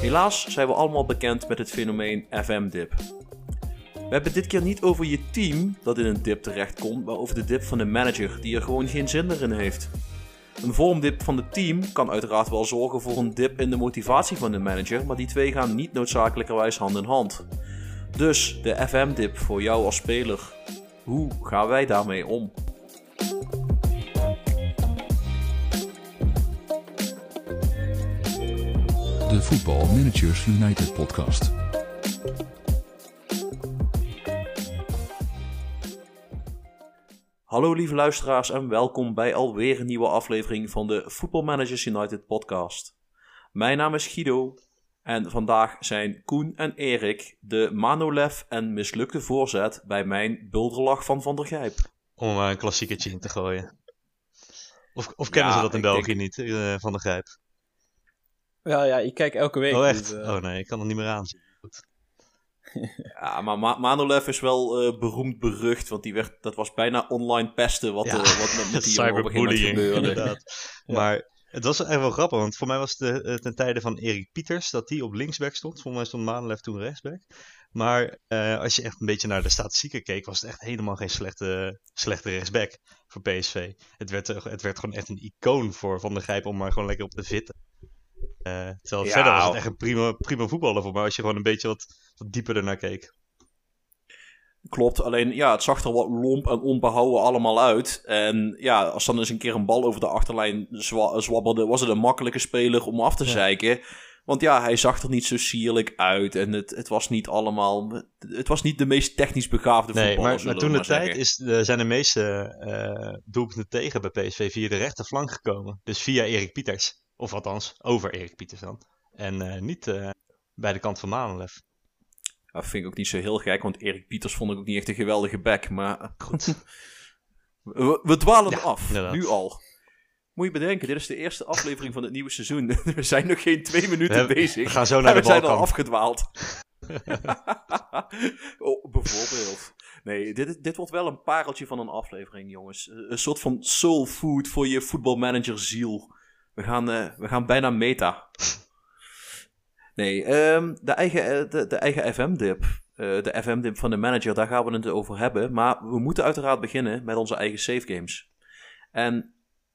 Helaas zijn we allemaal bekend met het fenomeen FM-dip. We hebben dit keer niet over je team dat in een dip terechtkomt, maar over de dip van de manager die er gewoon geen zin meer in heeft. Een vormdip van het team kan uiteraard wel zorgen voor een dip in de motivatie van de manager, maar die twee gaan niet noodzakelijkerwijs hand in hand. Dus de FM-dip voor jou als speler. Hoe gaan wij daarmee om? De Football Managers United podcast. Hallo lieve luisteraars en welkom bij alweer een nieuwe aflevering van de Football Managers United podcast. Mijn naam is Guido en vandaag zijn Koen en Erik de Manolev en mislukte voorzet bij mijn bulderlach van Van der Gijp. Om maar een klassiekertje in te gooien. Of, of kennen Ja, ze dat in België denk- niet, eh, Van de Grijp? Ja, ja, ik kijk elke week. Oh, echt? dus, Oh nee, ik kan er niet meer aan. Ja, maar Ma- Manolev is wel eh, beroemd berucht, want die werd, dat was bijna online pesten wat, Ja, wat met, met die jongen op een gegeven moment Cyberbullying, gebeurde. inderdaad. Maar het was echt wel grappig, want voor mij was het eh, ten tijde van Erik Pieters dat die op linksback stond. Voor mij stond Maanlef toen rechtsback. Maar eh, als je echt een beetje naar de statistieken keek, was het echt helemaal geen slechte, slechte rechtsback voor PSV. Het werd, eh, het werd gewoon echt een icoon voor Van der Grijp om maar gewoon lekker op te vitten. Eh, terwijl Ja, verder was het echt een prima, prima voetballer voor mij, als je gewoon een beetje wat, wat dieper ernaar keek. Klopt, alleen ja, het zag er wat lomp en onbehouden allemaal uit. En ja, als dan eens een keer een bal over de achterlijn zwa zwabberde, was het een makkelijke speler om af te Ja. zeiken. Want ja, hij zag er niet zo sierlijk uit en het, het was niet allemaal... Het was niet de meest technisch begaafde Nee, voetballer, maar, maar toen de tijd zeggen. is, de- zijn de meeste eh doelpunten tegen bij PSV via de rechterflank gekomen. Dus via Erik Pieters. Of althans, over Erik Pieters dan. En eh, niet eh, bij de kant van Malenlef. Dat vind ik ook niet zo heel gek, want Erik Pieters vond ik ook niet echt een geweldige back. Maar Goed. we, we dwalen Ja, af, inderdaad. nu al. Moet je bedenken, dit is de eerste aflevering van het nieuwe seizoen. We zijn nog geen twee minuten We hebben- bezig. We gaan zo naar we de zijn al afgedwaald. oh, bijvoorbeeld. Nee, dit, dit wordt wel een pareltje van een aflevering, jongens. Een soort van soul food voor je voetbalmanager ziel. We gaan, eh, we gaan bijna meta. Nee, ehm, de, eigen, eh, de, de eigen FM-dip. eh, de FM-dip van de manager, daar gaan we het over hebben. Maar we moeten uiteraard beginnen met onze eigen save games. En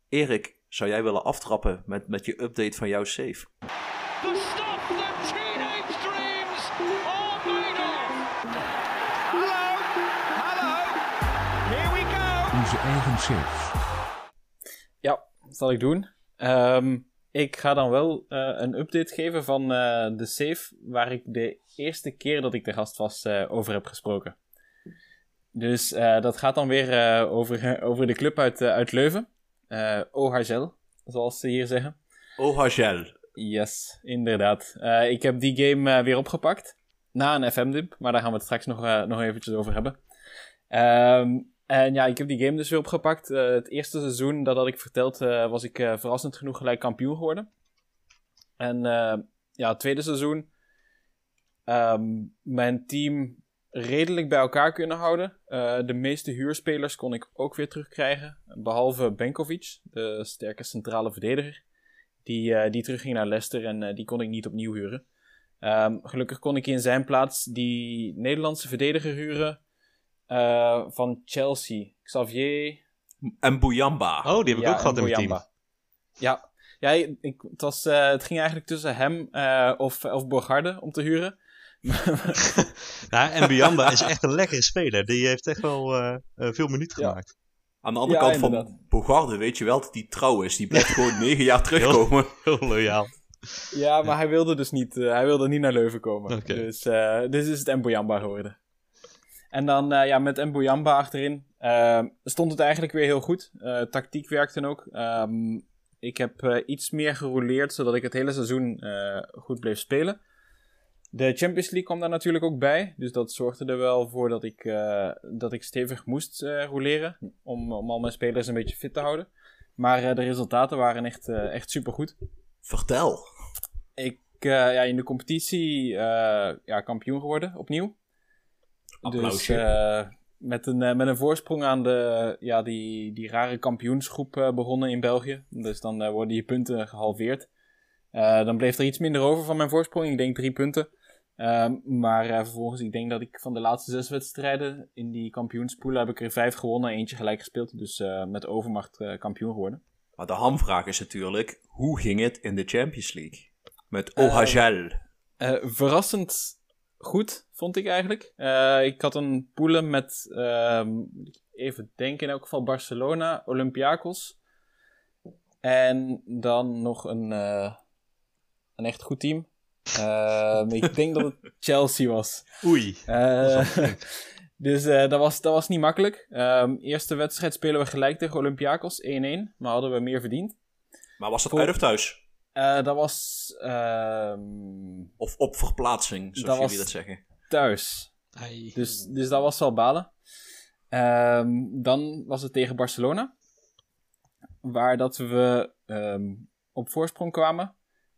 Erik, zou jij willen aftrappen met, met je update van jouw save? The stuff that teenage dreams are made of. Hello, hello, here we go. Onze eigen saves. Ja, dat zal ik doen. Ehm, ik ga dan wel eh, een update geven van eh, de save waar ik de eerste keer dat ik de gast was eh, over heb gesproken. Dus dat gaat dan weer over, over de club uit, uit Leuven. Eh OHL, zoals ze hier zeggen. Oh, Hagel. Yes, inderdaad. Ik heb die game weer opgepakt. Na een FM-dip, maar daar gaan we het straks nog, nog eventjes over hebben. Ehm, en ja, ik heb die game dus weer opgepakt. Eh, het eerste seizoen, dat had ik verteld, eh, was ik eh, verrassend genoeg gelijk kampioen geworden. En ja, het tweede seizoen, ehm, mijn team redelijk bij elkaar kunnen houden. De meeste huurspelers kon ik ook weer terugkrijgen. Behalve Benkovic, de sterke centrale verdediger. Die, die terugging naar Leicester en die kon ik niet opnieuw huren. Ehm, gelukkig kon ik in zijn plaats die Nederlandse verdediger huren eh, van Chelsea. Xavier. En Bouyamba. Oh, die heb ik ja, ook gehad in mijn team. Ja, ja ik, het, was, eh, het ging eigenlijk tussen hem eh, of, of Bogarde om te huren. Ja, en Biamba is echt een lekkere speler. Die heeft echt wel veel minuten Ja. gemaakt. Aan de andere Ja, kant inderdaad. van Bogarde weet je wel dat hij trouw is. Die blijft gewoon negen jaar terugkomen. Heel loyaal. Ja, maar hij wilde dus niet, eh, hij wilde niet naar Leuven komen. Dus, eh, dus is het Mboyamba geworden. En dan eh, ja, met Mboyamba achterin eh, stond het eigenlijk weer heel goed. Eh, tactiek werkte ook. Ehm, ik heb eh, iets meer gerouleerd, zodat ik het hele seizoen goed bleef spelen. De Champions League kwam daar natuurlijk ook bij. Dus dat zorgde er wel voor dat ik, dat ik stevig moest roleren. Om, om al mijn spelers een beetje fit te houden. Maar de resultaten waren echt, echt supergoed. Vertel. Ik uh, ja, in de competitie uh, ja, kampioen geworden, opnieuw. Applausje. Dus uh, met, een, eh, met een voorsprong aan de, ja, die, die rare kampioensgroep eh, begonnen in België. Dus dan eh, worden je punten gehalveerd. Eh, dan bleef er iets minder over van mijn voorsprong. Ik denk drie punten. Ehm, maar eh, vervolgens, ik denk dat ik van de laatste zes wedstrijden in die kampioenspoelen heb ik er vijf gewonnen, eentje gelijk gespeeld. Dus eh, met overmacht eh, kampioen geworden. Maar de hamvraag is natuurlijk, hoe ging het in de Champions League? Met Eh, OHL. Eh, verrassend goed, vond ik eigenlijk. Eh, ik had een poelen met, ehm, even denken, in elk geval Barcelona, Olympiakos. En dan nog een, eh, een echt goed team. Ehm, ik denk dat het Chelsea was. Oei. Eh, dus eh, dat, was, dat was niet makkelijk. Ehm, eerste wedstrijd spelen we gelijk tegen Olympiakos, 1-1. Maar hadden we meer verdiend. maar was dat uit of thuis? Eh, dat was ehm, Of op verplaatsing, zoals Dat was- jullie dat zeggen? thuis. Ai. Dus, dus dat was wel balen. Ehm, dan was het tegen Barcelona. Waar dat we ehm, op voorsprong kwamen.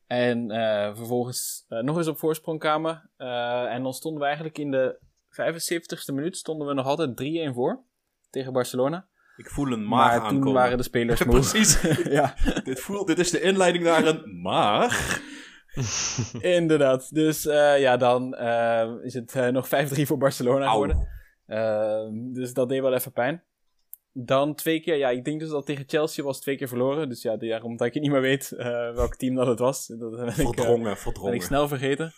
En eh, vervolgens eh, nog eens op voorsprong kwamen. Eh, en dan stonden we eigenlijk in de 75ste minuut stonden we nog altijd 3-1 voor. Tegen Barcelona. Ik voel een Maar, maar, toen aankomen. waren de spelers moe. Precies. ja, dit, voelt, dit is de inleiding naar een maar. inderdaad. Dus eh, ja, dan eh, is het eh, nog 5-3 voor Barcelona geworden. Ehm, dus dat deed wel even pijn. Dan twee keer, ja, ik denk dus dat tegen Chelsea was twee keer verloren. Dus ja, daarom dat ik niet meer weet welk team dat het was. Dat ben ik, Verdrongen, ben verdrongen. ik snel vergeten.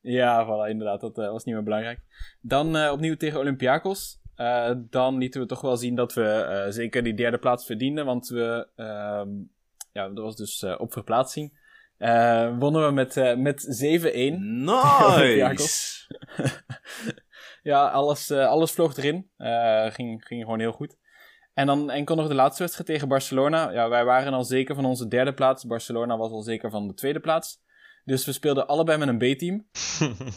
Ja, voilà, inderdaad, dat was niet meer belangrijk. Dan opnieuw tegen Olympiakos. Eh, dan lieten we toch wel zien dat we eh, zeker die derde plaats verdienden. Want we, ehm, ja, dat was dus eh, op verplaatsing. Wonnen we met, met 7-1. Nice! Ja, alles, alles vloog erin. Ging, ging gewoon heel goed. En dan enkel nog de laatste wedstrijd tegen Barcelona. Ja, wij waren al zeker van onze derde plaats. Barcelona was al zeker van de tweede plaats. Dus we speelden allebei met een B-team.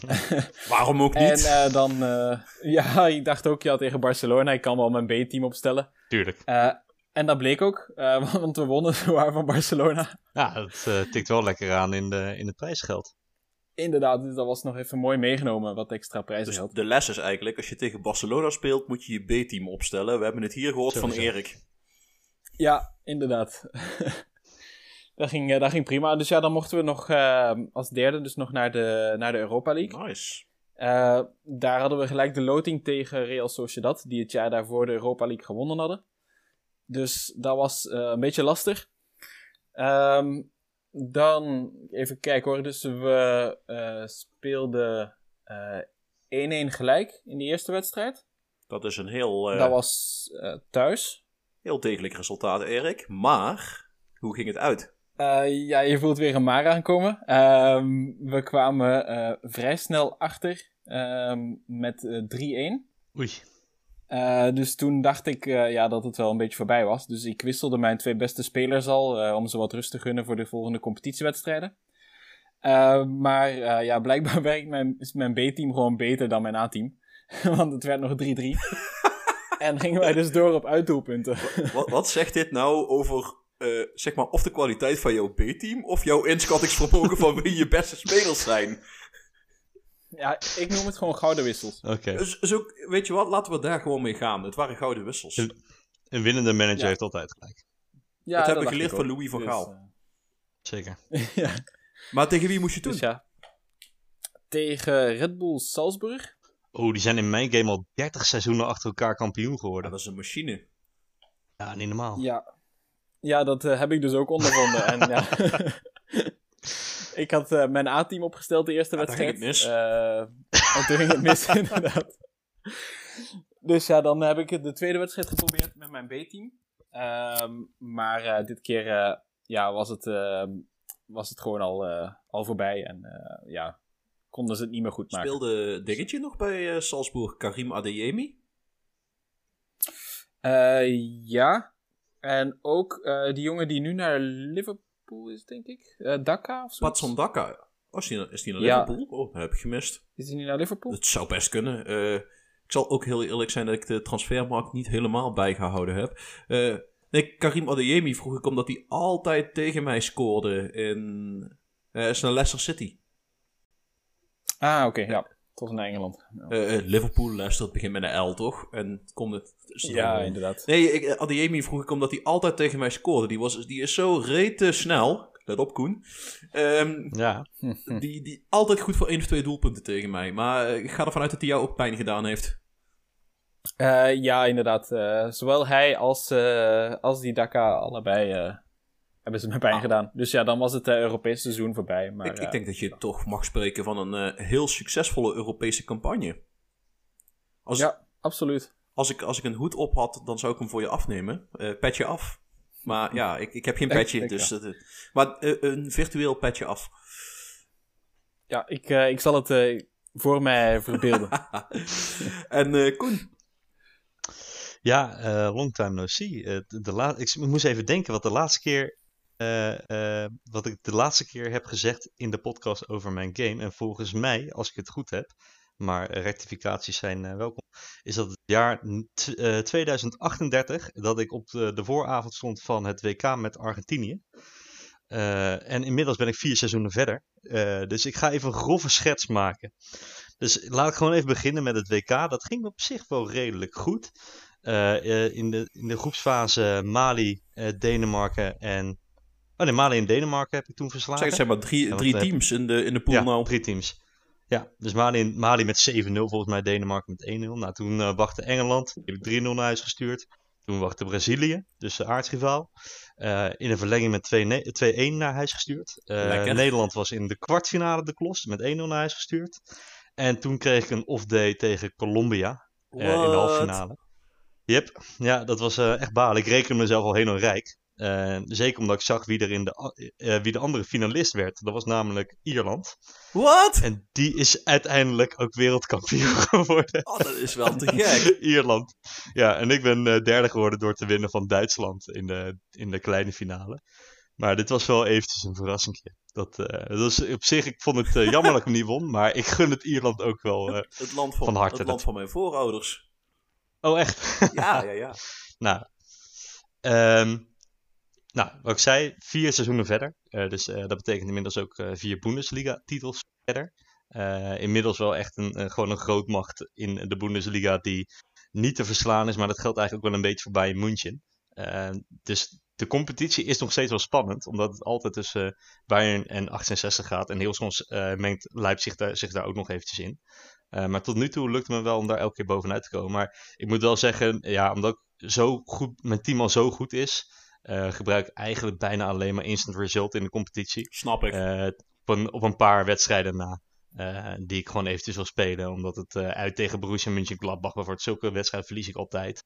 Waarom ook En niet? eh, dan, eh, ja, ik dacht ook, ja, tegen Barcelona, ik kan wel mijn B-team opstellen. Tuurlijk. Eh, en dat bleek ook, eh, want we wonnen zowaar van Barcelona. Ja, dat tikt wel lekker aan in, de, in het prijsgeld. Inderdaad, dus dat was nog even mooi meegenomen, wat extra prijzen dus had. de les is eigenlijk, als je tegen Barcelona speelt, moet je je B-team opstellen. We hebben het hier gehoord van. Erik. Ja, inderdaad. Dat, ging, eh, dat ging prima. Dus ja, dan mochten we nog eh, als derde dus nog naar de, naar de Europa League. Nice. Eh, daar hadden we gelijk de loting tegen Real Sociedad, die het jaar daarvoor de Europa League gewonnen hadden. Dus dat was een beetje lastig. Ehm, dan, even kijken hoor, dus we speelden eh 1-1 gelijk in de eerste wedstrijd. Dat is een heel, dat was thuis. heel degelijk resultaat, Erik. Maar, hoe ging het uit? Eh, ja, je voelt weer een maar aankomen. Ehm, we kwamen eh, vrij snel achter ehm, met eh, 3-1. Oei. Eh, dus toen dacht ik ja, dat het wel een beetje voorbij was. Dus ik wisselde mijn twee beste spelers al om ze wat rust te gunnen voor de volgende competitiewedstrijden. Maar ja, blijkbaar werkt mijn, is mijn B-team gewoon beter dan mijn A-team. Want het werd nog 3-3. en gingen wij dus door op uitdoelpunten. Wat, wat zegt dit nou over, eh, zeg maar, of de kwaliteit van jouw B-team, of jouw inschattingsvermogen van wie je beste spelers zijn? ja, ik noem het gewoon gouden wissels. Oké. Dus, dus ook, weet je wat, laten we daar gewoon mee gaan. Het waren gouden wissels. Een winnende manager Ja. heeft altijd gelijk. Ja, Dat hebben we geleerd ik van. Louis van Dus, Gaal. eh, Zeker. ja. Maar tegen wie moest je toen? Dus ja. Tegen Red Bull Salzburg. Oeh, die zijn in mijn game al 30 seizoenen achter elkaar kampioen Ja, geworden. dat is een machine. Ja, niet normaal. Ja, ja dat eh, heb ik dus ook ondervonden. en, ja. ik had eh, mijn A-team opgesteld de eerste Ja, daar wedstrijd. ging het mis. Eh, en toen ging het mis, inderdaad. Dus ja, dan heb ik de tweede wedstrijd geprobeerd met mijn B-team. Ehm, maar dit keer ja, was, het, ehm, was het gewoon al, al voorbij. En ja, konden ze het niet meer goed maken. Speelde Dingetje nog bij Salzburg, Karim Adeyemi? Ja. En ook eh, die jongen die nu naar Liverpool is, denk ik. Eh Daka of zo. Patson Daka. Oh, is die, is die naar Ja. Liverpool? Oh, dat heb ik gemist. Is hij nu naar Liverpool? Het zou best kunnen. Eh, ik zal ook heel eerlijk zijn dat ik de transfermarkt niet helemaal bijgehouden heb. Nee, Karim Adeyemi vroeg ik omdat hij altijd tegen mij scoorde in... is naar Leicester City. Ah, oké, ja. Tot naar Engeland. Ja, Eh, eh, Liverpool, Leicester, het begint met een L, toch? En het komt het... ja inderdaad. Nee, ik, eh, Adeyemi vroeg ik omdat hij altijd tegen mij scoorde. Die, was, die is zo rete snel. Let op, Koen. Ehm, Ja, die, die altijd goed voor één of twee doelpunten tegen mij. Maar ik ga ervan uit dat hij jou ook pijn gedaan heeft. Eh, ja, inderdaad. Eh, zowel hij als, eh, als die Daka allebei eh, hebben ze me pijn Ah. gedaan. Dus ja, dan was het eh, Europese seizoen voorbij. Maar, ik, ik eh, denk dat je toch mag spreken van een eh, heel succesvolle Europese campagne. Als, Ja, absoluut. als, ik, als ik een hoed op had, dan zou ik hem voor je afnemen. Eh petje af. Maar ja, ik, ik heb geen petje. dus, eh, maar een virtueel petje af. Ja, ik, eh, ik zal het eh, voor mij verbeelden. en eh, Koen, ja eh, long time no see. De, de la- ik moest even denken wat de laatste keer. Eh, eh, wat ik de laatste keer heb gezegd in de podcast over mijn game. En volgens mij, als ik het goed heb, maar rectificaties zijn eh, welkom. Is dat het jaar n- t- eh, 2038 dat ik op de, de vooravond stond van het WK met Argentinië. En inmiddels ben ik vier seizoenen verder. Dus ik ga even een grove schets maken. Dus laat ik gewoon even beginnen met het WK. Dat ging op zich wel redelijk goed. In, de, in de groepsfase Mali, Denemarken en. Oh nee, Mali en Denemarken heb ik toen verslagen. zeg, zeg maar drie, Ja, drie heb- teams in de, in de pool ja, nou. drie teams. Ja, dus Mali, Mali met 7-0, volgens mij Denemarken met 1-0. Nou, toen eh, wachtte Engeland, die heb ik 3-0 naar huis gestuurd. Toen wachtte Brazilië, dus de aardsrivaal. Eh, in een verlenging met 2 ne- 2-1 naar huis gestuurd. Eh. Nederland was in de kwartfinale de klos, met 1-0 naar huis gestuurd. En toen kreeg ik een off-day tegen Colombia eh, in de halve finale. Yep, ja, dat was eh, echt balen. Ik rekende mezelf al heel rijk. Eh, zeker omdat ik zag wie er in de, eh, wie de andere finalist werd. Dat was namelijk Ierland. Wat? En die is uiteindelijk ook wereldkampioen geworden. Oh, dat is wel te gek. Ierland. Ja, en ik ben eh, derde geworden door te winnen van Duitsland in de, in de kleine finale. Maar dit was wel eventjes een verrassing. Dat, dat was op zich, ik vond het jammer dat ik hem niet won. Maar ik gun het Ierland ook wel. Het land van, Van harte het land van mijn voorouders. Oh, echt? Ja, ja, ja. Nou, ehm, nou, wat ik zei, vier seizoenen verder. Eh, dus eh, dat betekent inmiddels ook eh, vier Bundesliga-titels verder. Inmiddels wel echt een, gewoon een grootmacht in de Bundesliga die niet te verslaan is. Maar dat geldt eigenlijk ook wel een beetje voor Bayern München. Dus de competitie is nog steeds wel spannend, omdat het altijd tussen Bayern en 68 gaat. En heel soms mengt Leipzig daar, zich daar ook nog eventjes in. Maar tot nu toe lukt het me wel om daar elke keer bovenuit te komen. Maar ik moet wel zeggen, ja, omdat zo goed, mijn team al zo goed is, eh, gebruik ik eigenlijk bijna alleen maar instant result in de competitie. Snap ik. Eh, op, een, op een paar wedstrijden na. eh, die ik gewoon eventjes wil spelen. Omdat het uit tegen Borussia Mönchengladbach bijvoorbeeld. Zulke wedstrijden verlies ik altijd.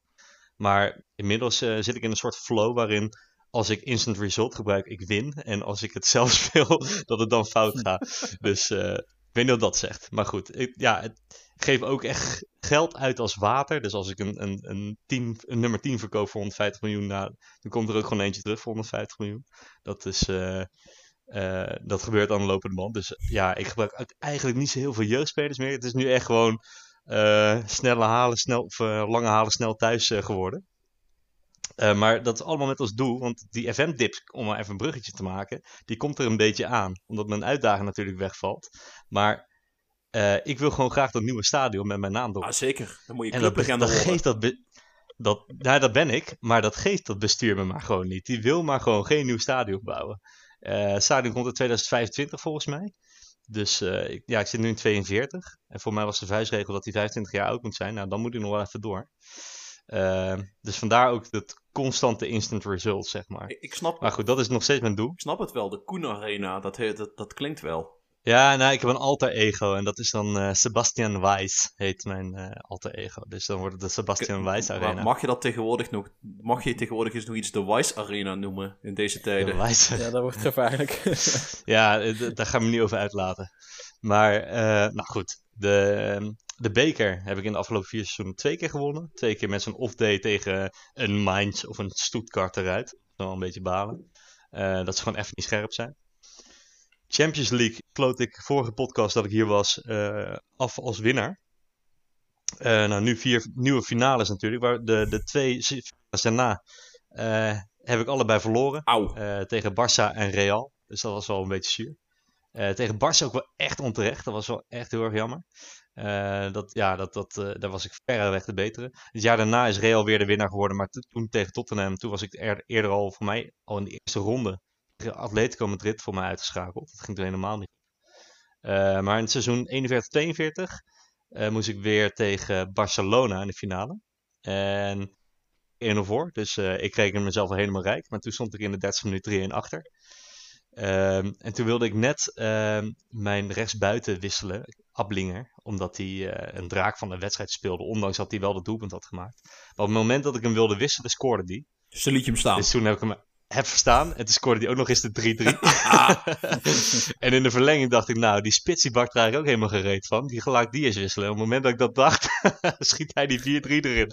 Maar inmiddels zit ik in een soort flow waarin als ik instant result gebruik, ik win. En als ik het zelf speel, dat het dan fout gaat. dus ik weet niet wat dat zegt. Maar goed, ik, ja, het, geef ook echt geld uit als water. Dus als ik een, een, een, team, een nummer 10 verkoop voor 150 miljoen, nou, dan komt er ook gewoon eentje terug voor 150 miljoen. Dat is... eh, eh, dat gebeurt aan de lopende band. Dus ja, ik gebruik eigenlijk niet zo heel veel jeugdspelers meer. Het is nu echt gewoon eh, snelle halen, snel, of eh, lange halen, snel thuis eh, geworden. Eh, maar dat is allemaal met als doel, want die event-dips, om maar even een bruggetje te maken, die komt er een beetje aan. Omdat mijn uitdaging natuurlijk wegvalt. Maar eh, ik wil gewoon graag dat nieuwe stadion met mijn naam erop. Ah, zeker. Dan moet je En dat, dat geeft dat, dat, nou, dat ben ik, maar dat geeft dat bestuur me maar gewoon niet. Die wil maar gewoon geen nieuw stadion bouwen. Het stadion komt in 2025 volgens mij. Dus eh, ik, ja, ik zit nu in 42. En voor mij was de vuistregel dat hij 25 jaar oud moet zijn. Nou, dan moet ik nog wel even door. Eh, dus vandaar ook dat constante instant result, zeg maar. Ik, ik snap, Maar goed, dat is nog steeds mijn doel. ik snap het wel. De Koen Arena, dat, dat, dat klinkt wel. Ja, nou, ik heb een alter ego en dat is dan eh, Sebastian Weiss, heet mijn eh, alter ego. Dus dan wordt het de Sebastian Weiss Maar Arena. mag je dat tegenwoordig nog... Mag je tegenwoordig eens nog iets de Wise Arena noemen in deze tijden? Weiss. ja, dat wordt gevaarlijk. Ja, eh, daar gaan we niet over uitlaten. Maar, eh, nou goed. De, ehm, de beker heb ik in de afgelopen vier seizoenen twee keer gewonnen. Twee keer met zo'n off-day tegen een Mainz of een Stuttgart eruit. Dat is wel een beetje balen. Eh, dat ze gewoon even niet scherp zijn. Champions League kloot ik vorige podcast dat ik hier was eh, af als winnaar. Eh, nou, nu vier nieuwe finales natuurlijk. Waar de, de twee finales daarna eh, heb ik allebei verloren. Tegen Barça en Real. Dus dat was wel een beetje zuur. Tegen Barça ook wel echt onterecht. Dat was wel echt heel erg jammer. Dat, ja, dat, dat, daar was ik verreweg de betere. Het jaar daarna is Real weer de winnaar geworden, maar to- toen tegen Tottenham, toen was ik er- eerder al voor mij al in de eerste ronde Atletico Madrid voor mij uitgeschakeld. Dat ging toen helemaal niet. Eh, maar in het seizoen 41-42 eh, moest ik weer tegen Barcelona in de finale. En 1-0 voor, dus eh, ik reken mezelf al helemaal rijk. Maar toen stond ik in de 30 minuut 3-1 achter. Ehm, en toen wilde ik net ehm, mijn rechtsbuiten wisselen, Ablinger, omdat hij een draak van de wedstrijd speelde, ondanks dat hij wel de doelpunt had gemaakt. Maar op het moment dat ik hem wilde wisselen, scoorde hij. Dus dan liet je hem staan. Dus toen heb ik hem heb verstaan en toen scoorde hij ook nog eens de 3-3. en in de verlenging dacht ik, nou, die spits die bakt er eigenlijk ook helemaal gereed van. Die gelijk die eens wisselen. En op het moment dat ik dat dacht, schiet hij die 4-3 erin.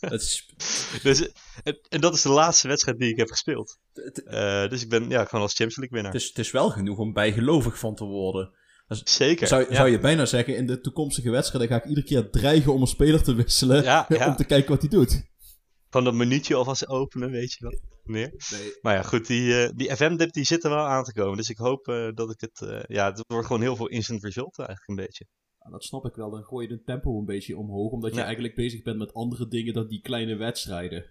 Is, dus, en, en dat is de laatste wedstrijd die ik heb gespeeld. Eh, dus ik ben ja, gewoon als Champions League winnaar. Het is, het is wel genoeg om bijgelovig van te worden. Zeker. Zou, ja. zou je bijna zeggen, in de toekomstige wedstrijden ga ik iedere keer dreigen om een speler te wisselen. Ja, ja. Om te kijken wat hij doet. Gewoon dat minuutje alvast openen, weet je wel. Neer. Maar ja, goed, die, eh, die FM-dip die zit er wel aan te komen. Dus ik hoop eh, dat ik het... eh, ja, het wordt gewoon heel veel instant result eigenlijk een beetje. Ja, dat snap ik wel. Dan gooi je de tempo een beetje omhoog. Omdat je Ja. eigenlijk bezig bent met andere dingen dan die kleine wedstrijden.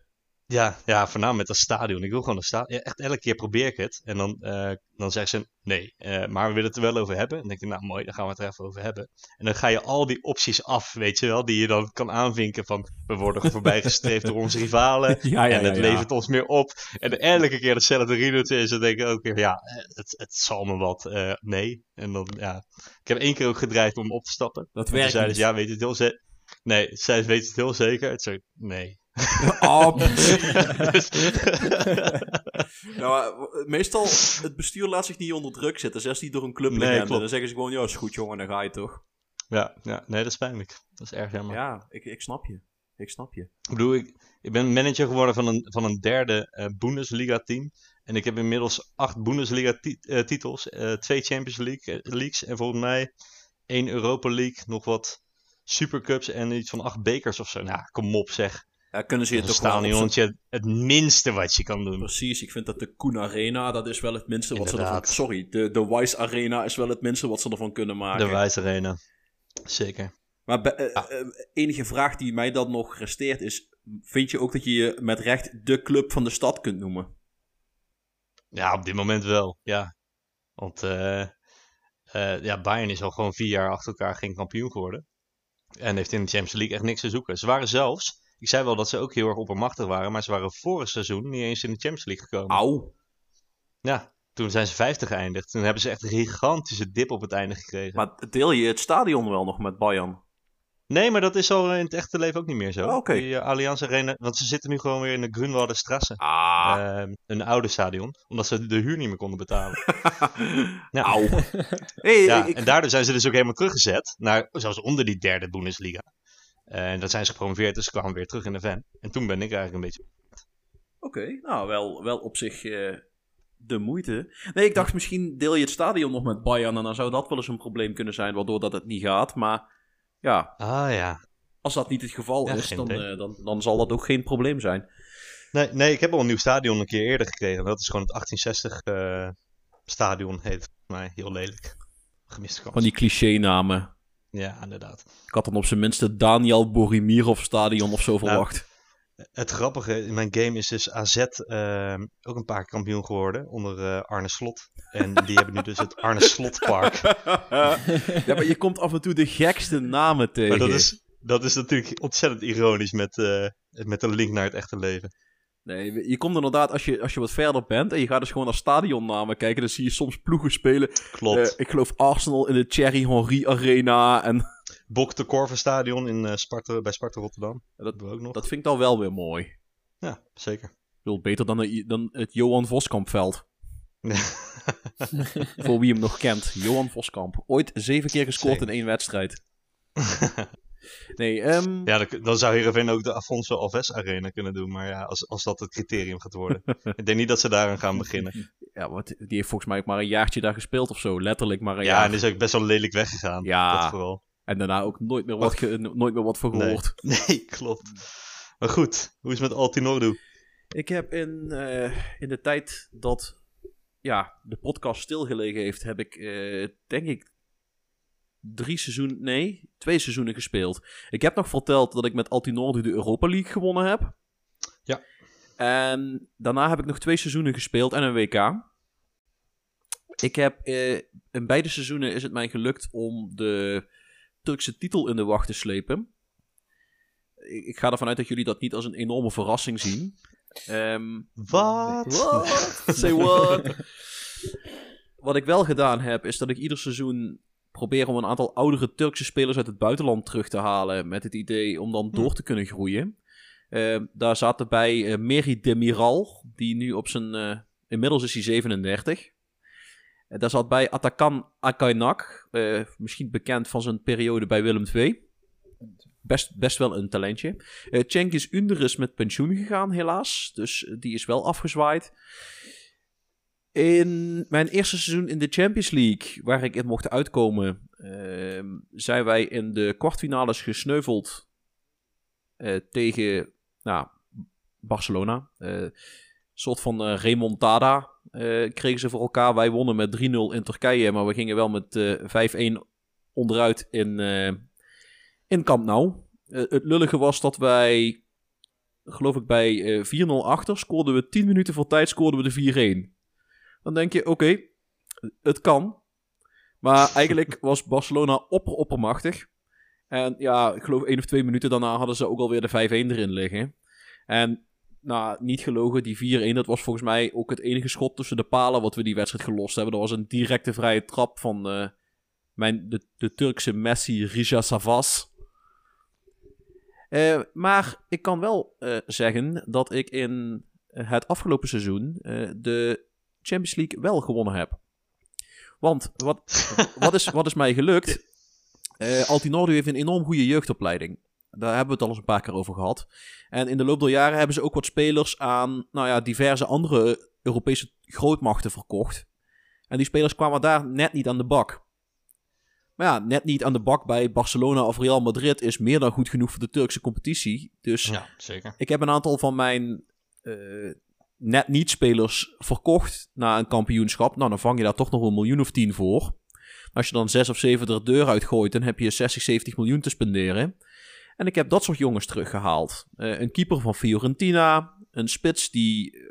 Ja, ja, voornamelijk met dat stadion. Ik wil gewoon een stadion. Ja, echt elke keer probeer ik het. En dan, eh, dan zeggen ze nee, eh, maar we willen het er wel over hebben. En dan denk ik, nou mooi, dan gaan we het er even over hebben. En dan ga je al die opties af, weet je wel, die je dan kan aanvinken van we worden voorbijgestreefd door onze rivalen. Ja, ja, en het levert ons meer op. En elke keer hetzelfde riedeltje is, dan denk ik ook weer, ja, eh, het, het zal me wat. nee. En dan, ja. Ik heb één keer ook gedreigd om op te stappen. Dat werkt zeiden ze, ja, weet je het heel zeker? Nee, zij weet het heel zeker. Het zei, nee. Oh, nou, eh, meestal, het bestuur laat zich niet onder druk zetten. Zelfs niet door een clublegende. Nee, klopt. dan zeggen ze gewoon, ja, is goed jongen, dan ga je toch. Ja, ja, nee, dat is pijnlijk. Dat is erg jammer. Ja, ik, ik snap je. Ik snap je. Ik bedoel, ik, ik ben manager geworden van een, van een derde eh, Bundesliga-team. En ik heb inmiddels acht Bundesliga-titels, eh, twee Champions League, eh, Leagues en volgens mij één Europa League, nog wat Supercups en iets van acht bekers of zo. Nou, kom op zeg. Ja, kunnen ze je toch op zijn- het minste wat je kan doen. Precies, ik vind dat de Koen Arena, dat is wel het minste wat ze ervan... Sorry, de, de Wise Arena is wel het minste wat ze ervan kunnen maken. De Wijs Arena. Zeker. Maar be- eh, eh, enige vraag die mij dan nog resteert is... Vind je ook dat je je met recht de club van de stad kunt noemen? Ja, op dit moment wel, ja. Want eh, ja, Bayern is al gewoon vier jaar achter elkaar geen kampioen geworden. En heeft in de Champions League echt niks te zoeken. Ze waren zelfs, ik zei wel dat ze ook heel erg oppermachtig waren, maar ze waren vorig seizoen niet eens in de Champions League gekomen. Auw. Ja, toen zijn ze vijfde geëindigd. Toen hebben ze echt een gigantische dip op het einde gekregen. Maar deel je het stadion wel nog met Bayern? Nee, maar dat is al in het echte leven ook niet meer zo. Oh. Die eh, Allianz Arena, want ze zitten nu gewoon weer in de Grunwalder Strasse. Ah. Ehm, een oude stadion, omdat ze de huur niet meer konden betalen. ja. Hey, Ja, ik, en daardoor zijn ze dus ook helemaal teruggezet naar zelfs onder die derde Bundesliga. Eh, En dat zijn ze gepromoveerd, dus ze kwamen weer terug in de van. En toen ben ik eigenlijk een beetje. Oké, nou wel, wel op zich eh, de moeite. Nee, ik dacht misschien deel je het stadion nog met Bayern en dan zou dat wel eens een probleem kunnen zijn, waardoor dat het niet gaat. Maar ja, Ah ja. als dat niet het geval Ja, is, dan, eh, dan, dan zal dat ook geen probleem zijn. Nee, nee, ik heb al een nieuw stadion een keer eerder gekregen. Dat is gewoon het 1860 eh, stadion, heet volgens mij. Heel lelijk. Gemiste kans. Van die cliché-namen. Ja, inderdaad. Ik had dan op zijn minst het Daniel Borimirov stadion of zo Nou, verwacht. Het grappige in mijn game is dus AZ ehm, ook een paar keer kampioen geworden onder eh, Arne Slot. En die hebben nu dus het Arne Slot Park. ja, maar je komt af en toe de gekste namen tegen. Maar dat is, dat is natuurlijk ontzettend ironisch met, eh, met een link naar het echte leven. Nee, je komt inderdaad, als je, als je wat verder bent en je gaat dus gewoon naar stadionnamen kijken, dan zie je soms ploegen spelen. Klopt. Eh, ik geloof Arsenal in de Thierry Henry Arena. En Bok de Korver Stadion in, eh, Sparta, bij Sparta Rotterdam. dat, hebben we ook nog. dat vind ik dan wel weer mooi. Ja, zeker. bedoel, beter dan, de- dan het Johan Voskampveld. Voor wie hem nog kent. Johan Voskamp. Ooit zeven keer gescoord Zeker. in één wedstrijd. Nee, ehm ja, dan, dan zou Heerenveen ook de Afonso Alves Arena kunnen doen. Maar ja, als, als dat het criterium gaat worden. ik denk niet dat ze daaraan gaan beginnen. ja, wat, die heeft volgens mij ook maar een jaartje daar gespeeld of zo. Letterlijk maar een Ja, jaar. en is ook best wel lelijk weggegaan. Ja. Dat vooral. En daarna ook nooit meer wat, nooit meer wat van Nee. gehoord. Nee, klopt. Maar goed, hoe is het met Altinordu? Ik heb in, eh, in de tijd dat ja, de podcast stilgelegen heeft, heb ik eh, denk ik drie seizoenen, nee, twee seizoenen gespeeld. Ik heb nog verteld dat ik met Altinorde de Europa League gewonnen heb. Ja. En daarna heb ik nog twee seizoenen gespeeld en een WK. Ik heb eh, in beide seizoenen is het mij gelukt om de Turkse titel in de wacht te slepen. Ik, ik ga ervan uit dat jullie dat niet als een enorme verrassing zien. Ehm, Wat? Say what? Wat ik wel gedaan heb, is dat ik ieder seizoen probeer om een aantal oudere Turkse spelers uit het buitenland terug te halen. Met het idee om dan door te kunnen groeien. Eh, daar zaten bij eh Meri Demiral, die nu op zijn. eh, inmiddels is hij 37. Eh, daar zat bij Atakan Akaynak, misschien bekend van zijn periode bij Willem II. Best, best wel een talentje. Cengiz Ünder is met pensioen gegaan, helaas. Dus die is wel afgezwaaid. In mijn eerste seizoen in de Champions League, waar ik in mocht uitkomen, ehm, zijn wij in de kwartfinales gesneuveld eh, tegen nou, Barcelona. Een soort van eh, remontada kregen ze voor elkaar. Wij wonnen met 3-0 in Turkije, maar we gingen wel met eh 5-1 onderuit in, in Camp Nou. Het lullige was dat wij, geloof ik, bij eh 4-0 achter scoorden we 10 minuten voor tijd, scoorden we de 4-1. Dan denk je, oké, het kan. Maar eigenlijk was Barcelona opper oppermachtig. En ja, ik geloof één of twee minuten daarna hadden ze ook alweer de 5-1 erin liggen. En nou, niet gelogen, die 4-1, dat was volgens mij ook het enige schot tussen de palen wat we die wedstrijd gelost hebben. Dat was een directe vrije trap van eh, mijn, de, de Turkse Messi, Rija Savas. Eh, maar ik kan wel eh, zeggen dat ik in het afgelopen seizoen de Champions League wel gewonnen heb. Want wat, wat, is, wat is mij gelukt? Eh Altinordu heeft een enorm goede jeugdopleiding. Daar hebben we het al eens een paar keer over gehad. En in de loop der jaren hebben ze ook wat spelers aan nou ja, diverse andere Europese grootmachten verkocht. En die spelers kwamen daar net niet aan de bak. Maar ja, net niet aan de bak bij Barcelona of Real Madrid is meer dan goed genoeg voor de Turkse competitie. Dus Ja, zeker. ik heb een aantal van mijn eh, net niet-spelers verkocht na een kampioenschap. Nou, dan vang je daar toch nog een miljoen of tien voor. Als je dan zes of zeven er deur uitgooit, dan heb je 60, 70 miljoen te spenderen. En ik heb dat soort jongens teruggehaald. Eh, een keeper van Fiorentina, een spits die eh,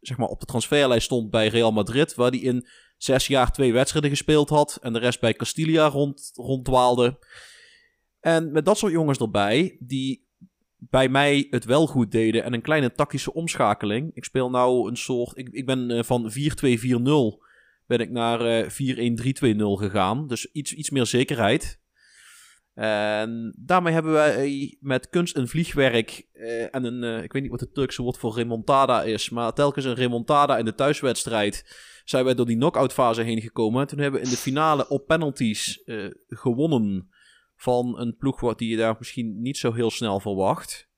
zeg maar op de transferlijst stond bij Real Madrid, waar die in zes jaar twee wedstrijden gespeeld had en de rest bij Castilla rond, ronddwaalde. En met dat soort jongens erbij, die bij mij het wel goed deden en een kleine tactische omschakeling. Ik speel nou een soort. Ik, ik ben eh, van 4-2-4-0 ben ik naar eh 4-1-3-2-0 gegaan. Dus iets, iets meer zekerheid. En daarmee hebben wij met kunst en vliegwerk eh, en een, ik weet niet wat het Turkse woord voor remontada is, maar telkens een remontada in de thuiswedstrijd zijn wij door die knock-out fase heen gekomen. Toen hebben we in de finale op penalties gewonnen van een ploeg wat die je daar misschien niet zo heel snel verwacht.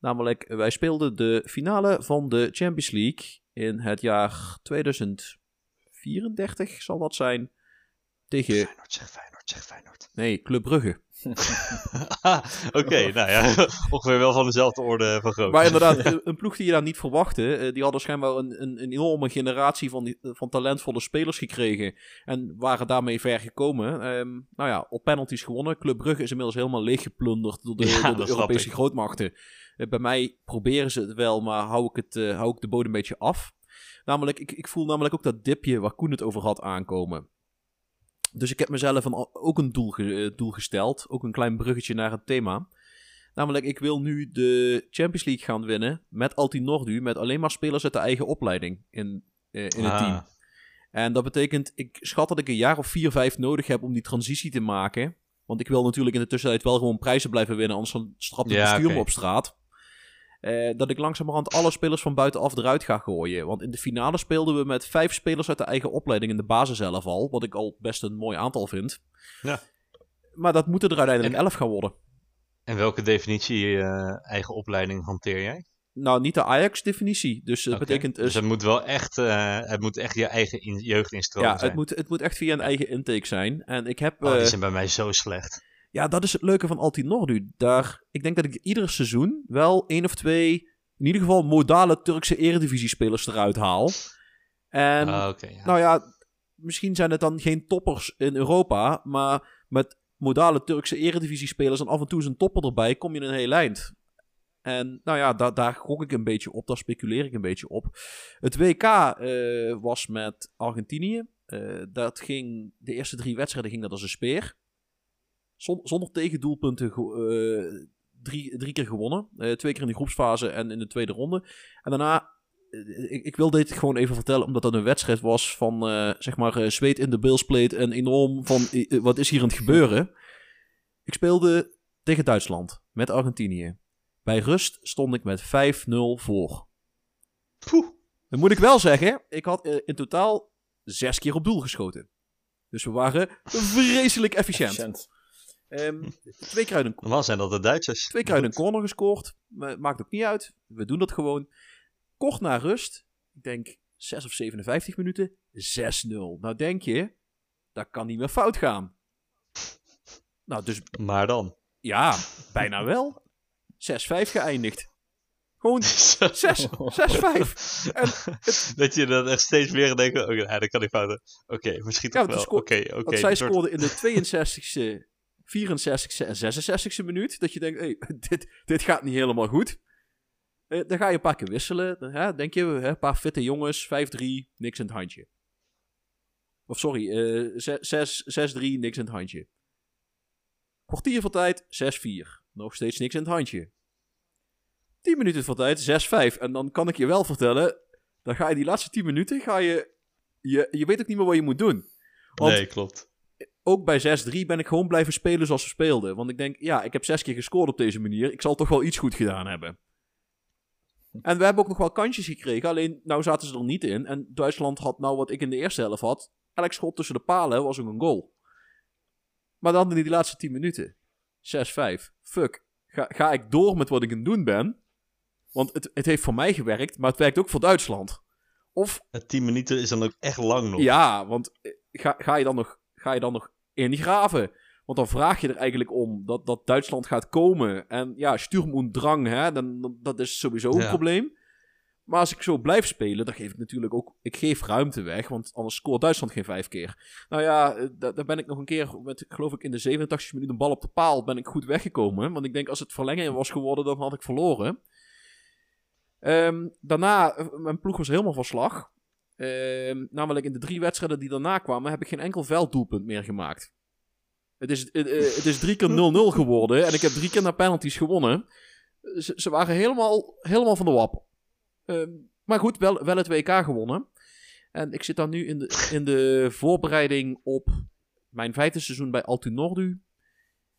Namelijk, wij speelden de finale van de Champions League in het jaar 2034 zal dat zijn. Tegen, Feyenoord, zeg Feyenoord, zeg Feyenoord. nee, Club Brugge. Ah, Oké, nou ja, ongeveer wel van dezelfde orde van grootte. Maar inderdaad, een, ploeg die je daar niet verwachtte. eh, die hadden schijnbaar een, een, een enorme generatie van, die- van talentvolle spelers gekregen. En waren daarmee ver gekomen. Ehm, nou ja, op penalties gewonnen. Club Brugge is inmiddels helemaal leeggeplunderd door de, Ja, door de Europese grootmachten. Eh, bij mij proberen ze het wel, maar hou ik, het, eh, hou ik de bodem een beetje af. Namelijk, ik, ik voel namelijk ook dat dipje waar Koen het over had aankomen. Dus ik heb mezelf een, ook een doel, ge- eh, doel gesteld. Ook een klein bruggetje naar het thema. Namelijk, ik wil nu de Champions League gaan winnen met Altinordu. Met alleen maar spelers uit de eigen opleiding in, eh, in het Ah, team. En dat betekent, ik schat dat ik een jaar of vier, vijf nodig heb om die transitie te maken. Want ik wil natuurlijk in de tussentijd wel gewoon prijzen blijven winnen. Anders dan strapt het Ja, bestuur me op straat. Eh, dat ik langzamerhand alle spelers van buitenaf eruit ga gooien. Want in de finale speelden we met vijf spelers uit de eigen opleiding in de basis zelf al. Wat ik al best een mooi aantal vind. Ja. Maar dat moeten er uiteindelijk En- elf gaan worden. En welke definitie eh, eigen opleiding hanteer jij? Nou, niet de Ajax-definitie. Dus dat betekent... Dus het moet wel echt, eh, het moet echt je eigen in, jeugdinstroom ja, zijn. het moet, het moet echt via een eigen intake zijn. En ik heb... Oh, die zijn bij mij zo slecht. Ja, dat is het leuke van Altinordu. Daar, ik denk dat ik ieder seizoen wel één of twee, in ieder geval modale Turkse eredivisie-spelers eruit haal. En Ah, ja. nou ja, misschien zijn het dan geen toppers in Europa, maar met modale Turkse eredivisie-spelers en af en toe een topper erbij, kom je een heel eind. En nou ja, da daar gok ik een beetje op, daar speculeer ik een beetje op. Het WK eh, was met Argentinië. Eh, dat ging, de eerste drie wedstrijden ging dat als een speer. Zon- zonder tegendoelpunten ge- eh, drie, drie keer gewonnen. Eh, twee keer in de groepsfase en in de tweede ronde. En daarna, eh, ik, ik wil dit gewoon even vertellen, omdat dat een wedstrijd was van, zeg maar, zweet in de bilspleet en enorm van, wat is hier aan het gebeuren? Ik speelde tegen Duitsland, met Argentinië. Bij rust stond ik met 5-0 voor. Poeh. Dan moet ik wel zeggen, ik had in totaal zes keer op doel geschoten. Dus we waren vreselijk efficiënt. Efficiënt. Ehm, twee een Normaal zijn dat de Duitsers. Twee een corner gescoord. Maakt ook niet uit. We doen dat gewoon. Kort na rust. Ik denk 6 of 57 minuten. 6-0. Nou denk je, dat kan niet meer fout gaan. Nou, dus Maar dan. ja, bijna wel. 6-5 geëindigd. Gewoon 6, 6-5. En dat je dan echt steeds meer denkt, oké, ja, dat kan niet fouten. Oké, misschien Ja, toch wel. Oké, oké. Want zij soort- scoorden in de 62e, 64e en 66e minuut. Dat je denkt, hey, dit, dit gaat niet helemaal goed. Eh, dan ga je een paar keer wisselen. Dan, denk je, een paar fitte jongens, 5-3, niks in het handje. Of sorry, eh, ze- zes- 6-3, niks in het handje. Kwartier van tijd, 6-4. Nog steeds niks in het handje. 10 minuten van tijd, 6-5. En dan kan ik je wel vertellen, dan ga je die laatste 10 minuten, ga je, je, je weet ook niet meer wat je moet doen. Nee, klopt. Ook bij 6-3 ben ik gewoon blijven spelen zoals we speelden. Want ik denk, ja, ik heb zes keer gescoord op deze manier. Ik zal toch wel iets goed gedaan hebben. En we hebben ook nog wel kansjes gekregen. Alleen, nou zaten ze er niet in. En Duitsland had nou wat ik in de eerste helft had. Elk schot tussen de palen was ook een goal. Maar dan in die laatste 10 minuten. 6-5. Fuck. Ga, ga ik door met wat ik aan het doen ben? Want het, het heeft voor mij gewerkt, maar het werkt ook voor Duitsland. Of En 10 minuten is dan ook echt lang nog. ja, want eh, ga, ga, je dan nog, ga je dan nog ingraven? Want dan vraag je er eigenlijk om dat, dat Duitsland gaat komen. En ja, Sturm und Drang, hè, dan, dan- dat is sowieso een Ja. probleem. Maar als ik zo blijf spelen, dan geef ik natuurlijk ook... Ik geef ruimte weg, want anders scoort Duitsland geen vijf keer. Nou ja, eh, da- daar ben ik nog een keer, met, geloof ik in de 87 minuut een bal op de paal, ben ik goed weggekomen. Want ik denk, als het verlengen was geworden, dan had ik verloren. Ehm, daarna, eh, mijn ploeg was helemaal van slag. Ehm, namelijk in de drie wedstrijden die daarna kwamen, heb ik geen enkel velddoelpunt meer gemaakt. Het is, het, eh, is drie keer 0-0 geworden en ik heb drie keer naar penalties gewonnen. Ze, ze waren helemaal, helemaal van de wap. Ehm, maar goed, wel, wel het WK gewonnen. En ik zit dan nu in de, in de voorbereiding op mijn vijfde seizoen bij Altu Nordu.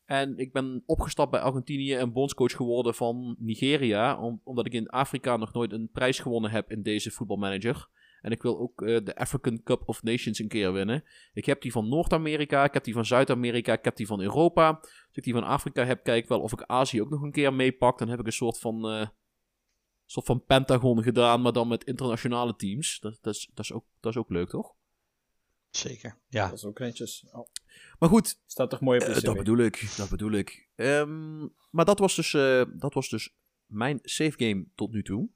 En ik ben opgestapt bij Argentinië en bondscoach geworden van Nigeria. om- omdat ik in Afrika nog nooit een prijs gewonnen heb in deze voetbalmanager. En ik wil ook eh, de African Cup of Nations een keer winnen. Ik heb die van Noord-Amerika, ik heb die van Zuid-Amerika, ik heb die van Europa. Als ik die van Afrika heb, kijk ik wel of ik Azië ook nog een keer meepak. Dan heb ik een soort van, eh, soort van Pentagon gedaan, maar dan met internationale teams. Dat, dat, is, dat, is, ook, dat is ook leuk, toch? Zeker. Ja. Dat is ook netjes. Oh, Maar goed, staat toch mooi op de Eh, cv. dat bedoel ik, dat bedoel ik. Ehm, maar dat was, dus, eh, dat was dus mijn save game tot nu toe.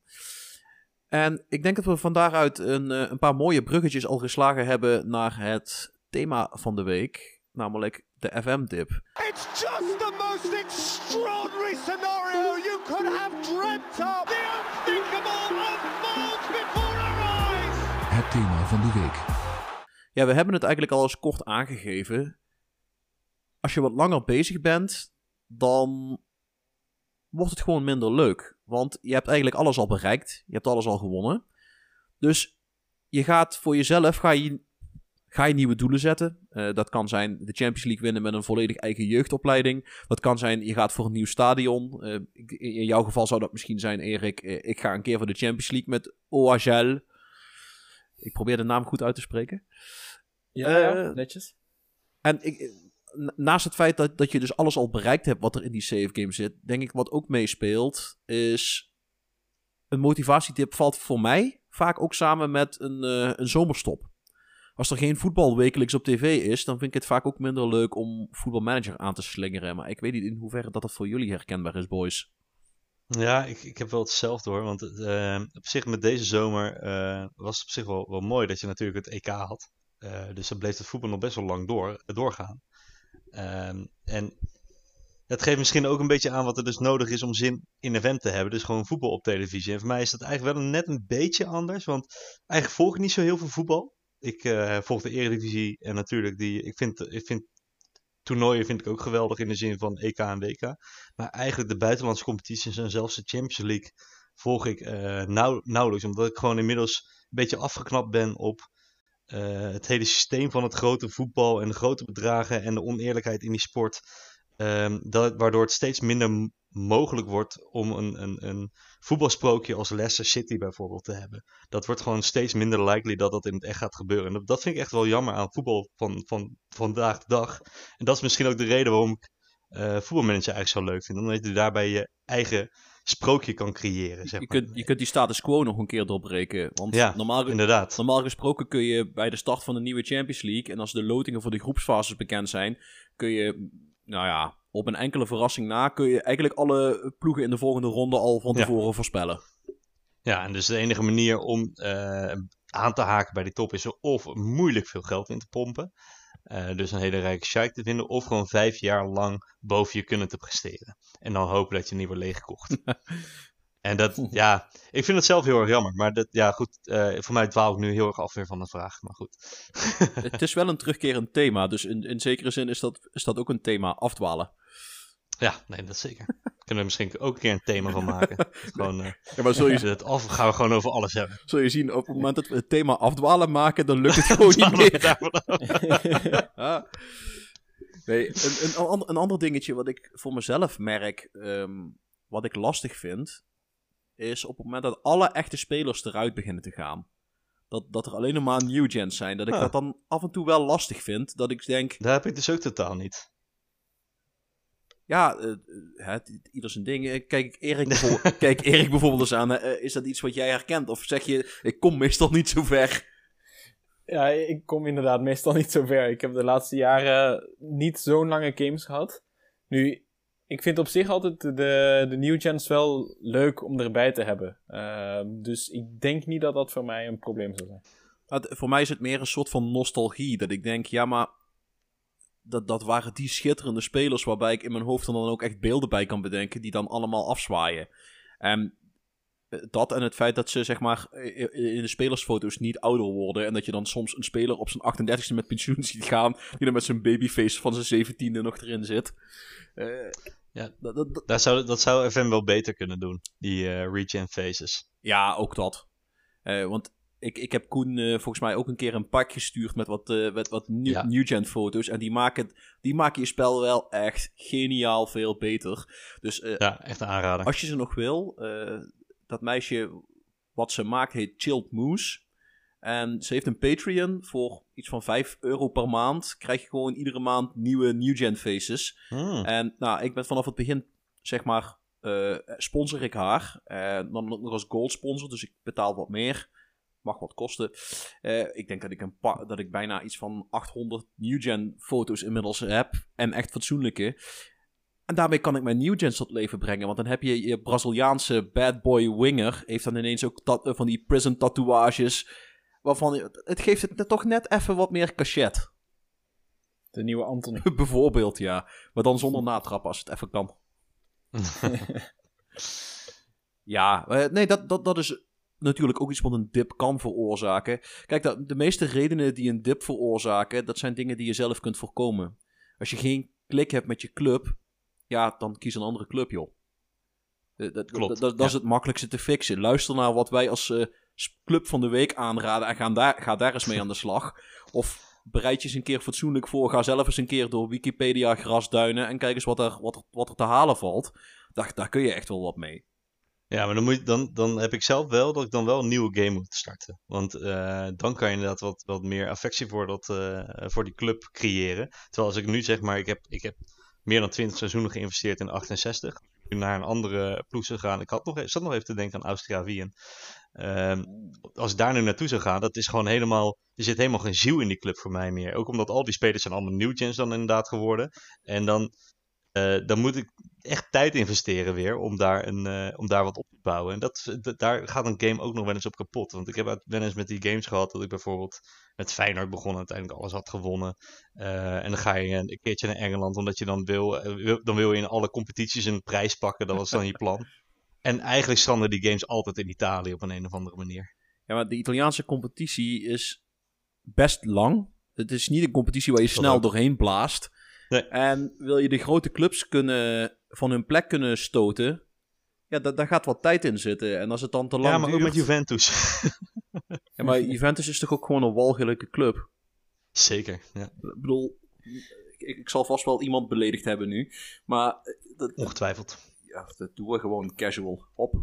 En ik denk dat we van daaruit een, eh, een paar mooie bruggetjes al geslagen hebben naar het thema van de week. Namelijk de FM-dip. It's just the most extraordinary scenario you could have dreamt of. The unthinkable unfolds before our eyes. Het thema van de week. Ja, we hebben het eigenlijk al eens kort aangegeven. Als je wat langer bezig bent, dan wordt het gewoon minder leuk. Want je hebt eigenlijk alles al bereikt. Je hebt alles al gewonnen. Dus je gaat voor jezelf ga je, ga je nieuwe doelen zetten. Eh, dat kan zijn de Champions League winnen met een volledig eigen jeugdopleiding. Dat kan zijn je gaat voor een nieuw stadion. Eh, in jouw geval zou dat misschien zijn, Erik. eh, ik ga een keer voor de Champions League met OHL. Ik probeer de naam goed uit te spreken. Ja, netjes. En ik, naast het feit dat, dat je dus alles al bereikt hebt wat er in die save game zit, denk ik wat ook meespeelt, is een motivatietip valt voor mij vaak ook samen met een, eh, een zomerstop. Als er geen voetbal wekelijks op tv is, dan vind ik het vaak ook minder leuk om voetbalmanager aan te slingeren. Maar ik weet niet in hoeverre dat, dat voor jullie herkenbaar is, boys. Ja, ik, ik heb wel hetzelfde hoor. Want eh, op zich met deze zomer eh, was het op zich wel, wel mooi dat je natuurlijk het EK had. Dus dan bleef het voetbal nog best wel lang door, doorgaan. Ehm, en het geeft misschien ook een beetje aan wat er dus nodig is om zin in event te hebben. Dus gewoon voetbal op televisie. En voor mij is dat eigenlijk wel net een beetje anders. Want eigenlijk volg ik niet zo heel veel voetbal. Ik eh, volg de Eredivisie en natuurlijk die. Ik vind, ik vind toernooien vind ik ook geweldig in de zin van EK en WK. Maar eigenlijk de buitenlandse competities en zelfs de Champions League volg ik eh, nauw, nauwelijks. Omdat ik gewoon inmiddels een beetje afgeknapt ben op eh, het hele systeem van het grote voetbal en de grote bedragen en de oneerlijkheid in die sport. Ehm, dat, waardoor het steeds minder mogelijk wordt om een, een, een voetbalsprookje als Leicester City bijvoorbeeld te hebben. Dat wordt gewoon steeds minder likely dat dat in het echt gaat gebeuren. En dat, vind ik echt wel jammer aan voetbal van, van vandaag de dag. En dat is misschien ook de reden waarom ik eh, voetbalmanager eigenlijk zo leuk vind. Omdat je daarbij je eigen sprookje kan creëren. Zeg Je maar. kunt, je kunt die status quo nog een keer doorbreken. Want Ja, normaal, Inderdaad. normaal gesproken kun je bij de start van de nieuwe Champions League... en als de lotingen voor de groepsfases bekend zijn... kun je, nou ja, op een enkele verrassing na... kun je eigenlijk alle ploegen in de volgende ronde al van Ja. tevoren voorspellen. Ja, en dus de enige manier om eh, aan te haken bij die top is er of moeilijk veel geld in te pompen. Eh, dus een hele rijke sheik te vinden. Of gewoon vijf jaar lang boven je kunnen te presteren. En dan hopen dat je niet wordt leeggekocht. en dat, ja, ik vind het zelf heel erg jammer. Maar dat, ja, goed, eh, voor mij dwaal ik nu heel erg af weer van de vraag. Maar goed. Het is wel een terugkerend thema. Dus in, in zekere zin is dat, is dat ook een thema, afdwalen. Ja, nee, dat zeker. Kunnen we misschien ook een keer een thema van maken. Gewoon, eh, Ja, maar zul je, dat af gaan we gewoon over alles hebben. zul je zien, op het moment dat we het thema afdwalen maken... dan lukt het gewoon niet meer. Nee, een, een, ander, een ander dingetje wat ik voor mezelf merk, ehm, wat ik lastig vind, is op het moment dat alle echte spelers eruit beginnen te gaan. Dat, dat er alleen nog maar new gens zijn. Dat ik Ah. dat dan af en toe wel lastig vind. Dat ik denk, Daar heb ik dus ook totaal niet. Ja, eh, eh, het, ieder zijn ding. Eh, Kijk Erik, bijvoorbeeld, kijk Erik bijvoorbeeld eens aan. is dat iets wat jij herkent? Of zeg je, ik kom meestal niet zo ver. Ja, ik kom inderdaad meestal niet zo ver. Ik heb de laatste jaren niet zo'n lange games gehad. Nu, ik vind op zich altijd de, de new gens wel leuk om erbij te hebben. Ehm, dus ik denk niet dat dat voor mij een probleem zou zijn. Voor mij is het meer een soort van nostalgie. Dat ik denk, ja, maar dat, dat waren die schitterende spelers waarbij ik in mijn hoofd dan ook echt beelden bij kan bedenken die dan allemaal afzwaaien. En eh, dat en het feit dat ze zeg maar in de spelersfoto's niet ouder worden en dat je dan soms een speler op zijn 38e met pensioen ziet gaan die dan met zijn babyface van zijn 17e nog erin zit. Eh, Ja. dat, dat, dat- zou, dat zou FM wel beter kunnen doen, die eh regen phases. Ja, ook dat. Eh, want ik, ik heb Koen eh, volgens mij ook een keer een pak gestuurd met wat, eh, met wat new, Ja. new gen foto's. En die maken, die maken je spel wel echt geniaal veel beter. Dus eh, Ja, echt een aanrader. als je ze nog wil, dat meisje wat ze maakt heet Chilled Moose. En ze heeft een Patreon voor iets van 5 euro per maand. Krijg je gewoon iedere maand nieuwe new gen faces. Hmm. En nou, ik ben vanaf het begin, zeg maar, sponsor ik haar. Dan nog als gold sponsor, dus ik betaal wat meer. Mag wat kosten. Eh, ik denk dat ik, een pa- dat ik bijna iets van 800 new gen foto's inmiddels heb. En echt fatsoenlijke. En daarmee kan ik mijn new gens tot leven brengen. Want dan heb je je Braziliaanse bad boy winger. Heeft dan ineens ook van die prison tatoeages. Waarvan het geeft het toch net even wat meer cachet. De nieuwe Anthony. Bijvoorbeeld, ja. Maar dan zonder natrap als het even kan. Ja, eh, nee, dat, dat, dat is natuurlijk ook iets wat een dip kan veroorzaken. Kijk, dat, de meeste redenen die een dip veroorzaken, dat zijn dingen die je zelf kunt voorkomen. Als je geen klik hebt met je club, ja, dan kies een andere club, joh. Eh, dat, Klopt, dat, dat, dat is het makkelijkste te fixen. Luister naar wat wij als eh, club van de week aanraden en ga daar, ga daar eens mee aan de slag. Of bereid je eens een keer fatsoenlijk voor. Ga zelf eens een keer door Wikipedia grasduinen en kijk eens wat er, wat er, wat er te halen valt. Daar, daar kun je echt wel wat mee. Ja, maar dan, moet dan, dan heb ik zelf wel dat ik dan wel een nieuwe game moet starten. Want eh, dan kan je inderdaad wat, wat meer affectie voor, dat, eh, voor die club creëren. Terwijl als ik nu zeg maar, ik heb, ik heb meer dan 20 seizoenen geïnvesteerd in 68. Nu naar een andere ploeg zou gaan. Ik had nog, zat nog even te denken aan Austria Wien. Ehm, als ik daar nu naartoe zou gaan, dat is gewoon helemaal. Er zit helemaal geen ziel in die club voor mij meer. Ook omdat al die spelers zijn allemaal new dan inderdaad geworden. En dan, eh, dan moet ik echt tijd investeren weer om daar, een, eh, om daar wat op te bouwen. En dat, daar gaat een game ook nog wel eens op kapot. Want ik heb wel eens met die games gehad dat ik bijvoorbeeld met Feyenoord begon uiteindelijk alles had gewonnen. Eh, en dan ga je een, keertje naar Engeland omdat je dan wil, eh, wil- dan wil je in alle competities een prijs pakken. Dat was dan je plan. En eigenlijk stranden die games altijd in Italië op een, een of andere manier. Ja, maar de Italiaanse competitie is best lang. Het is niet een competitie waar je snel doorheen blaast. Nee. En wil je de grote clubs kunnen, van hun plek kunnen stoten, ja, da- daar gaat wat tijd in zitten. En als het dan te lang Ja, maar ook met Juventus. Ja, maar Juventus is toch ook gewoon een walgelijke club? Zeker, ja. Ik bedoel, ik, ik zal vast wel iemand beledigd hebben nu. Maar eh, dat, Ongetwijfeld. ja, dat doen we gewoon casual op.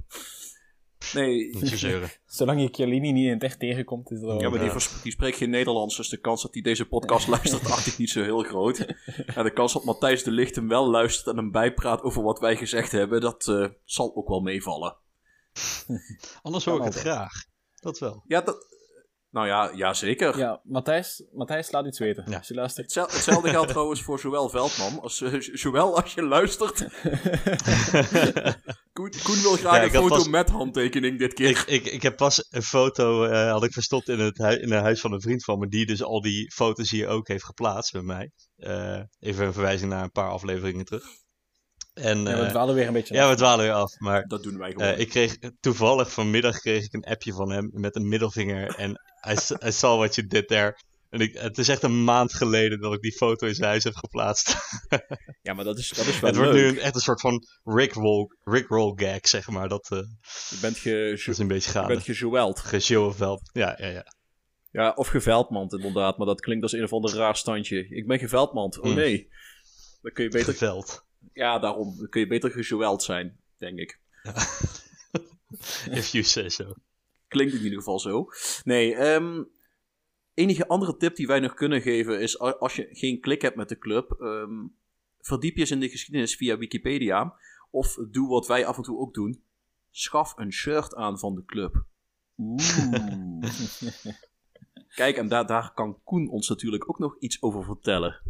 Nee, Niet zeuren. Zolang je Chiellini niet in het echt tegenkomt, is dat wel... Ja, maar die, Ja. vers- die spreekt geen Nederlands, dus de kans dat hij deze podcast luistert, acht ik niet zo heel groot. En de kans dat Matthijs de Licht hem wel luistert en hem bijpraat over wat wij gezegd hebben, dat eh, zal ook wel meevallen. Anders hoor ik het graag. Dat wel. Ja, dat... Nou ja, ja zeker. Ja, Matthijs, Matthijs laat iets weten. Ja. Als je luistert. Hetzel- Hetzelfde geldt trouwens voor zowel Veldman als eh, zowel als je luistert. Koen, Koen wil graag Ja, een foto pas- met handtekening dit keer. Ik, ik, ik heb pas een foto eh, had ik verstopt in het, hui- in het huis van een vriend van me, die dus al die foto's hier ook heeft geplaatst bij mij. Eh, even een verwijzing naar een paar afleveringen terug. En, Ja, we eh, dwalen weer een beetje ja, af. we dwalen weer af. Maar Dat doen wij gewoon. eh, ik kreeg toevallig vanmiddag kreeg ik een appje van hem met een middelvinger. En I, s- I saw what you did there. En ik, het is echt een maand geleden dat ik die foto in zijn huis heb geplaatst. ja, maar dat is, dat is wel het wordt leuk. nu een, echt een soort van Rickroll, Rickroll gag, zeg maar. Dat, eh, Je bent, ge, dat is een beetje je gaande. bent gejoeld. Gejoelveld. Ja, ja, ja. Ja, of geveldmand inderdaad, maar dat klinkt als een of ander raar standje. Ik ben geveldmand. Oh Mm. nee. Dan kun je beter... Geveld. Ja, daarom. Kun je beter gejoeld zijn, denk ik. If you say so. Klinkt in ieder geval zo. Nee, ehm, enige andere tip die wij nog kunnen geven is... als je geen klik hebt met de club... ehm, verdiep je eens in de geschiedenis via Wikipedia. Of doe wat wij af en toe ook doen. Schaf een shirt aan van de club. Oeh. Kijk, en daar, daar kan Koen ons natuurlijk ook nog iets over vertellen.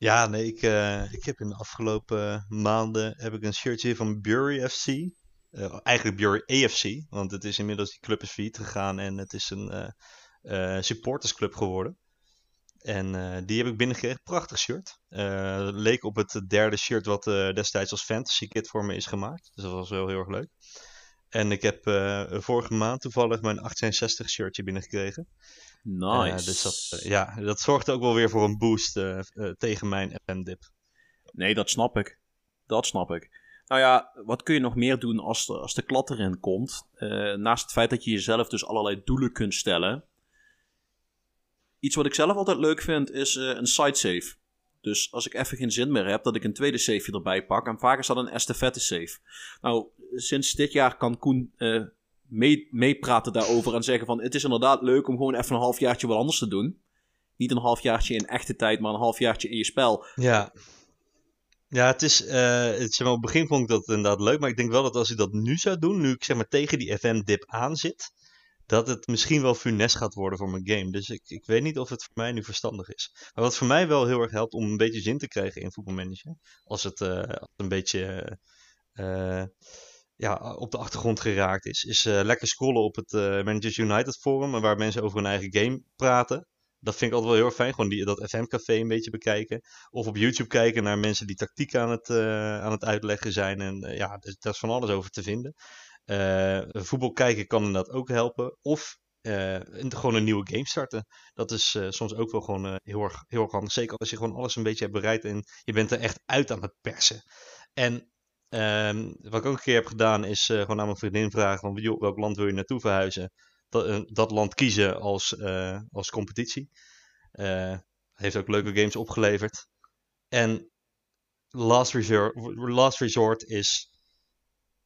Ja, nee, ik, eh, ik heb in de afgelopen maanden heb ik een shirtje van Bury FC. Eh, eigenlijk Bury AFC, want het is inmiddels, die club is failliet gegaan en het is een eh, supportersclub geworden. En die heb ik binnengekregen. Prachtig shirt. Leek op het derde shirt wat destijds als fantasy kit voor me is gemaakt. Dus dat was wel heel erg leuk. En ik heb vorige maand toevallig mijn 866 shirtje binnengekregen. Nice. Eh, dus dat, eh, ja, dat zorgt ook wel weer voor een boost eh, tegen mijn FM-dip. Nee, dat snap ik. Dat snap ik. Nou ja, wat kun je nog meer doen als de, als de klad erin komt? Naast het feit dat je jezelf dus allerlei doelen kunt stellen. Iets wat ik zelf altijd leuk vind is een side save. Dus als ik even geen zin meer heb, dat ik een tweede save erbij pak. En vaak is dat een estafette save. Nou, sinds dit jaar kan Koen eh, mee- meepraten daarover en zeggen van... Het is inderdaad leuk om gewoon even een halfjaartje wat anders te doen. Niet een halfjaartje in echte tijd, maar een halfjaartje in je spel. Ja. Ja, het is, eh, het, zeg maar, op het begin vond ik dat inderdaad leuk, maar ik denk wel dat als ik dat nu zou doen, nu ik zeg maar tegen die FM-dip aan zit, dat het misschien wel funest gaat worden voor mijn game. Dus ik, ik weet niet of het voor mij nu verstandig is. Maar wat voor mij wel heel erg helpt om een beetje zin te krijgen in voetbalmanager, als het, eh, als het een beetje eh, ja, op de achtergrond geraakt is, is eh, lekker scrollen op het eh, Managers United forum, waar mensen over hun eigen game praten. Dat vind ik altijd wel heel erg fijn, gewoon die, dat FM-café een beetje bekijken. Of op YouTube kijken naar mensen die tactiek aan het, eh, aan het uitleggen zijn. En ja, dus, daar is van alles over te vinden. Voetbal kijken kan inderdaad ook helpen. Of gewoon een nieuwe game starten. Dat is soms ook wel gewoon heel, erg, heel erg handig. Zeker als je gewoon alles een beetje hebt bereid en je bent er echt uit aan het persen. En ehm, wat ik ook een keer heb gedaan is eh, gewoon aan mijn vriendin vragen van joh, welk land wil je naartoe verhuizen? Dat, eh, dat land kiezen als, eh, als competitie. Heeft ook leuke games opgeleverd. En last resort, last resort is.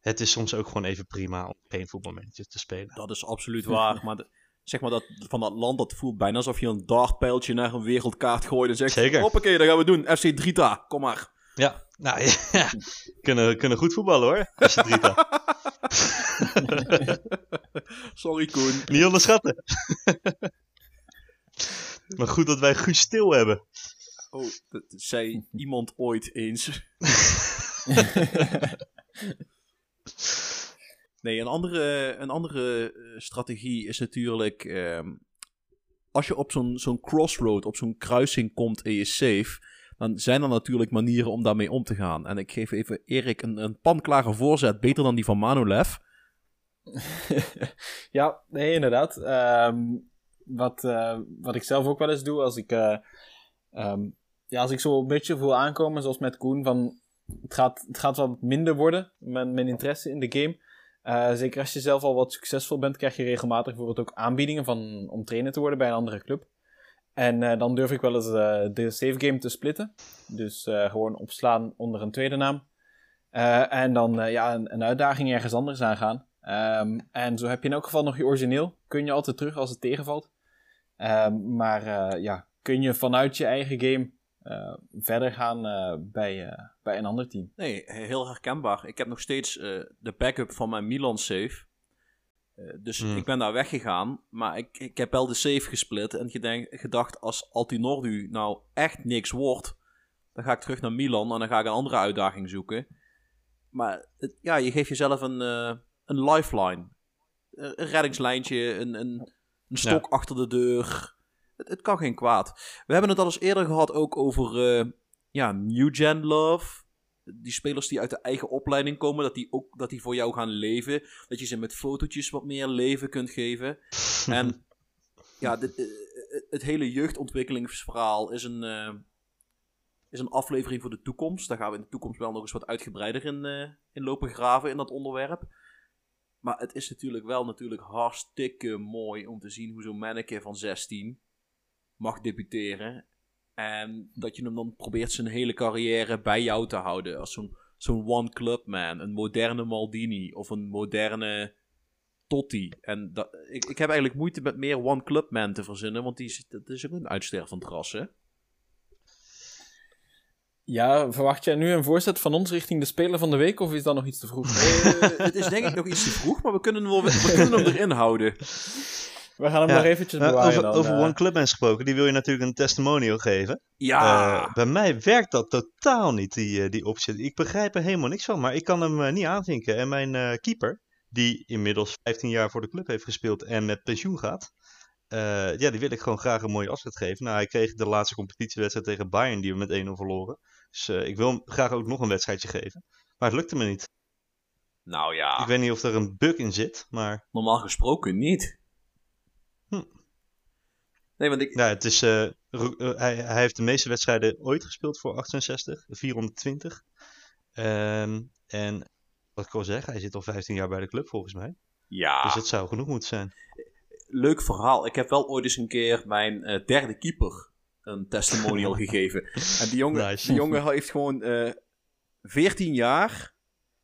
Het is soms ook gewoon even prima om geen voetbalmanager te spelen. Dat is absoluut waar. Maar de- zeg maar dat van dat land, dat voelt bijna alsof je een dartpijltje naar een wereldkaart gooit en zegt: Zeker. Hoppakee, dat gaan we doen. FC Drita, kom maar. Ja, nou ja, kunnen, kunnen goed voetballen hoor. Als je het Drita. Sorry, Koen. Niet onderschatten. maar goed dat wij Guus Stil hebben. Oh, dat zei iemand ooit eens. Nee, een andere, een andere eh, strategie is natuurlijk. ehm, als je op zo'n zo'n crossroad, op zo'n kruising komt en je safe. Dan zijn er natuurlijk manieren om daarmee om te gaan. En ik geef even Erik een, een panklare voorzet, beter dan die van Manolev. ja, nee, inderdaad. Ehm, wat, eh, wat ik zelf ook wel eens doe, als ik, ehm, ja, als ik zo een beetje voel aankomen, zoals met Koen, van het gaat, het gaat wat minder worden, mijn, mijn interesse in de game. Eh, zeker als je zelf al wat succesvol bent, krijg je regelmatig bijvoorbeeld ook aanbiedingen van, om trainer te worden bij een andere club. En eh, dan durf ik wel eens eh, de save game te splitten. Dus eh, gewoon opslaan onder een tweede naam. En dan ja, een, een uitdaging ergens anders aangaan. Ehm, en zo heb je in elk geval nog je origineel. Kun je altijd terug als het tegenvalt. Ehm, maar ja, kun je vanuit je eigen game verder gaan bij, bij een ander team. Nee, heel herkenbaar. Ik heb nog steeds de backup van mijn Milan save. Eh, dus Hmm. ik ben daar weggegaan. Maar ik, ik heb wel de save gesplit. En gedenk, gedacht, als Altinordu nou echt niks wordt. Dan ga ik terug naar Milan. En dan ga ik een andere uitdaging zoeken. Maar het- ja, je geeft jezelf een, eh, een lifeline. Eh, een reddingslijntje. Een, een, een stok achter de deur. Het, het kan geen kwaad. We hebben het al eens eerder gehad ook over ja, New Gen Love die spelers die uit de eigen opleiding komen, dat die ook dat die voor jou gaan leven. Dat je ze met fotootjes wat meer leven kunt geven. en ja, dit, het hele jeugdontwikkelingsverhaal is een, eh, is een aflevering voor de toekomst. Daar gaan we in de toekomst wel nog eens wat uitgebreider in, eh, in lopen graven in dat onderwerp. Maar het is natuurlijk wel natuurlijk hartstikke mooi om te zien hoe zo'n manneke van 16 mag debuteren. En dat je hem dan probeert zijn hele carrière bij jou te houden. Als zo'n zo'n one club man. Een moderne Maldini of een moderne Totti. En dat, ik, ik heb eigenlijk moeite met meer one club man te verzinnen. Want die, is- dat is ook een uitstervend ras, hè? Ja, verwacht jij nu een voorzet van ons richting de Speler van de Week of is dat nog iets te vroeg? Eh, het is denk ik nog iets te vroeg, maar we kunnen hem, wel, we kunnen hem erin houden. We gaan hem Ja, nog eventjes bewaren over dan. over eh. One Clubman gesproken, die wil je natuurlijk een testimonial geven. Ja, Eh, bij mij werkt dat totaal niet, die, eh, die optie. Ik begrijp er helemaal niks van, maar ik kan hem niet aanvinken. En mijn eh, keeper, die inmiddels 15 jaar voor de club heeft gespeeld en met pensioen gaat, eh, ja, die wil ik gewoon graag een mooie afzet geven. Nou, hij kreeg de laatste competitiewedstrijd tegen Bayern, die we met 1-0 verloren. Dus eh, ik wil hem graag ook nog een wedstrijdje geven. Maar het lukte me niet. nou ja, Ik weet niet of er een bug in zit, maar normaal gesproken niet. Hm. Nee, want ik, ja, het is, eh, eh, hij, hij heeft de meeste wedstrijden ooit gespeeld voor 68, 420. Ehm, en wat ik al zeg, hij zit al 15 jaar bij de club volgens mij. ja, Dus dat zou genoeg moeten zijn. leuk verhaal. Ik heb wel ooit eens een keer mijn eh, derde keeper een testimonial gegeven. En die jongen, Nice. die jongen heeft gewoon eh 14 jaar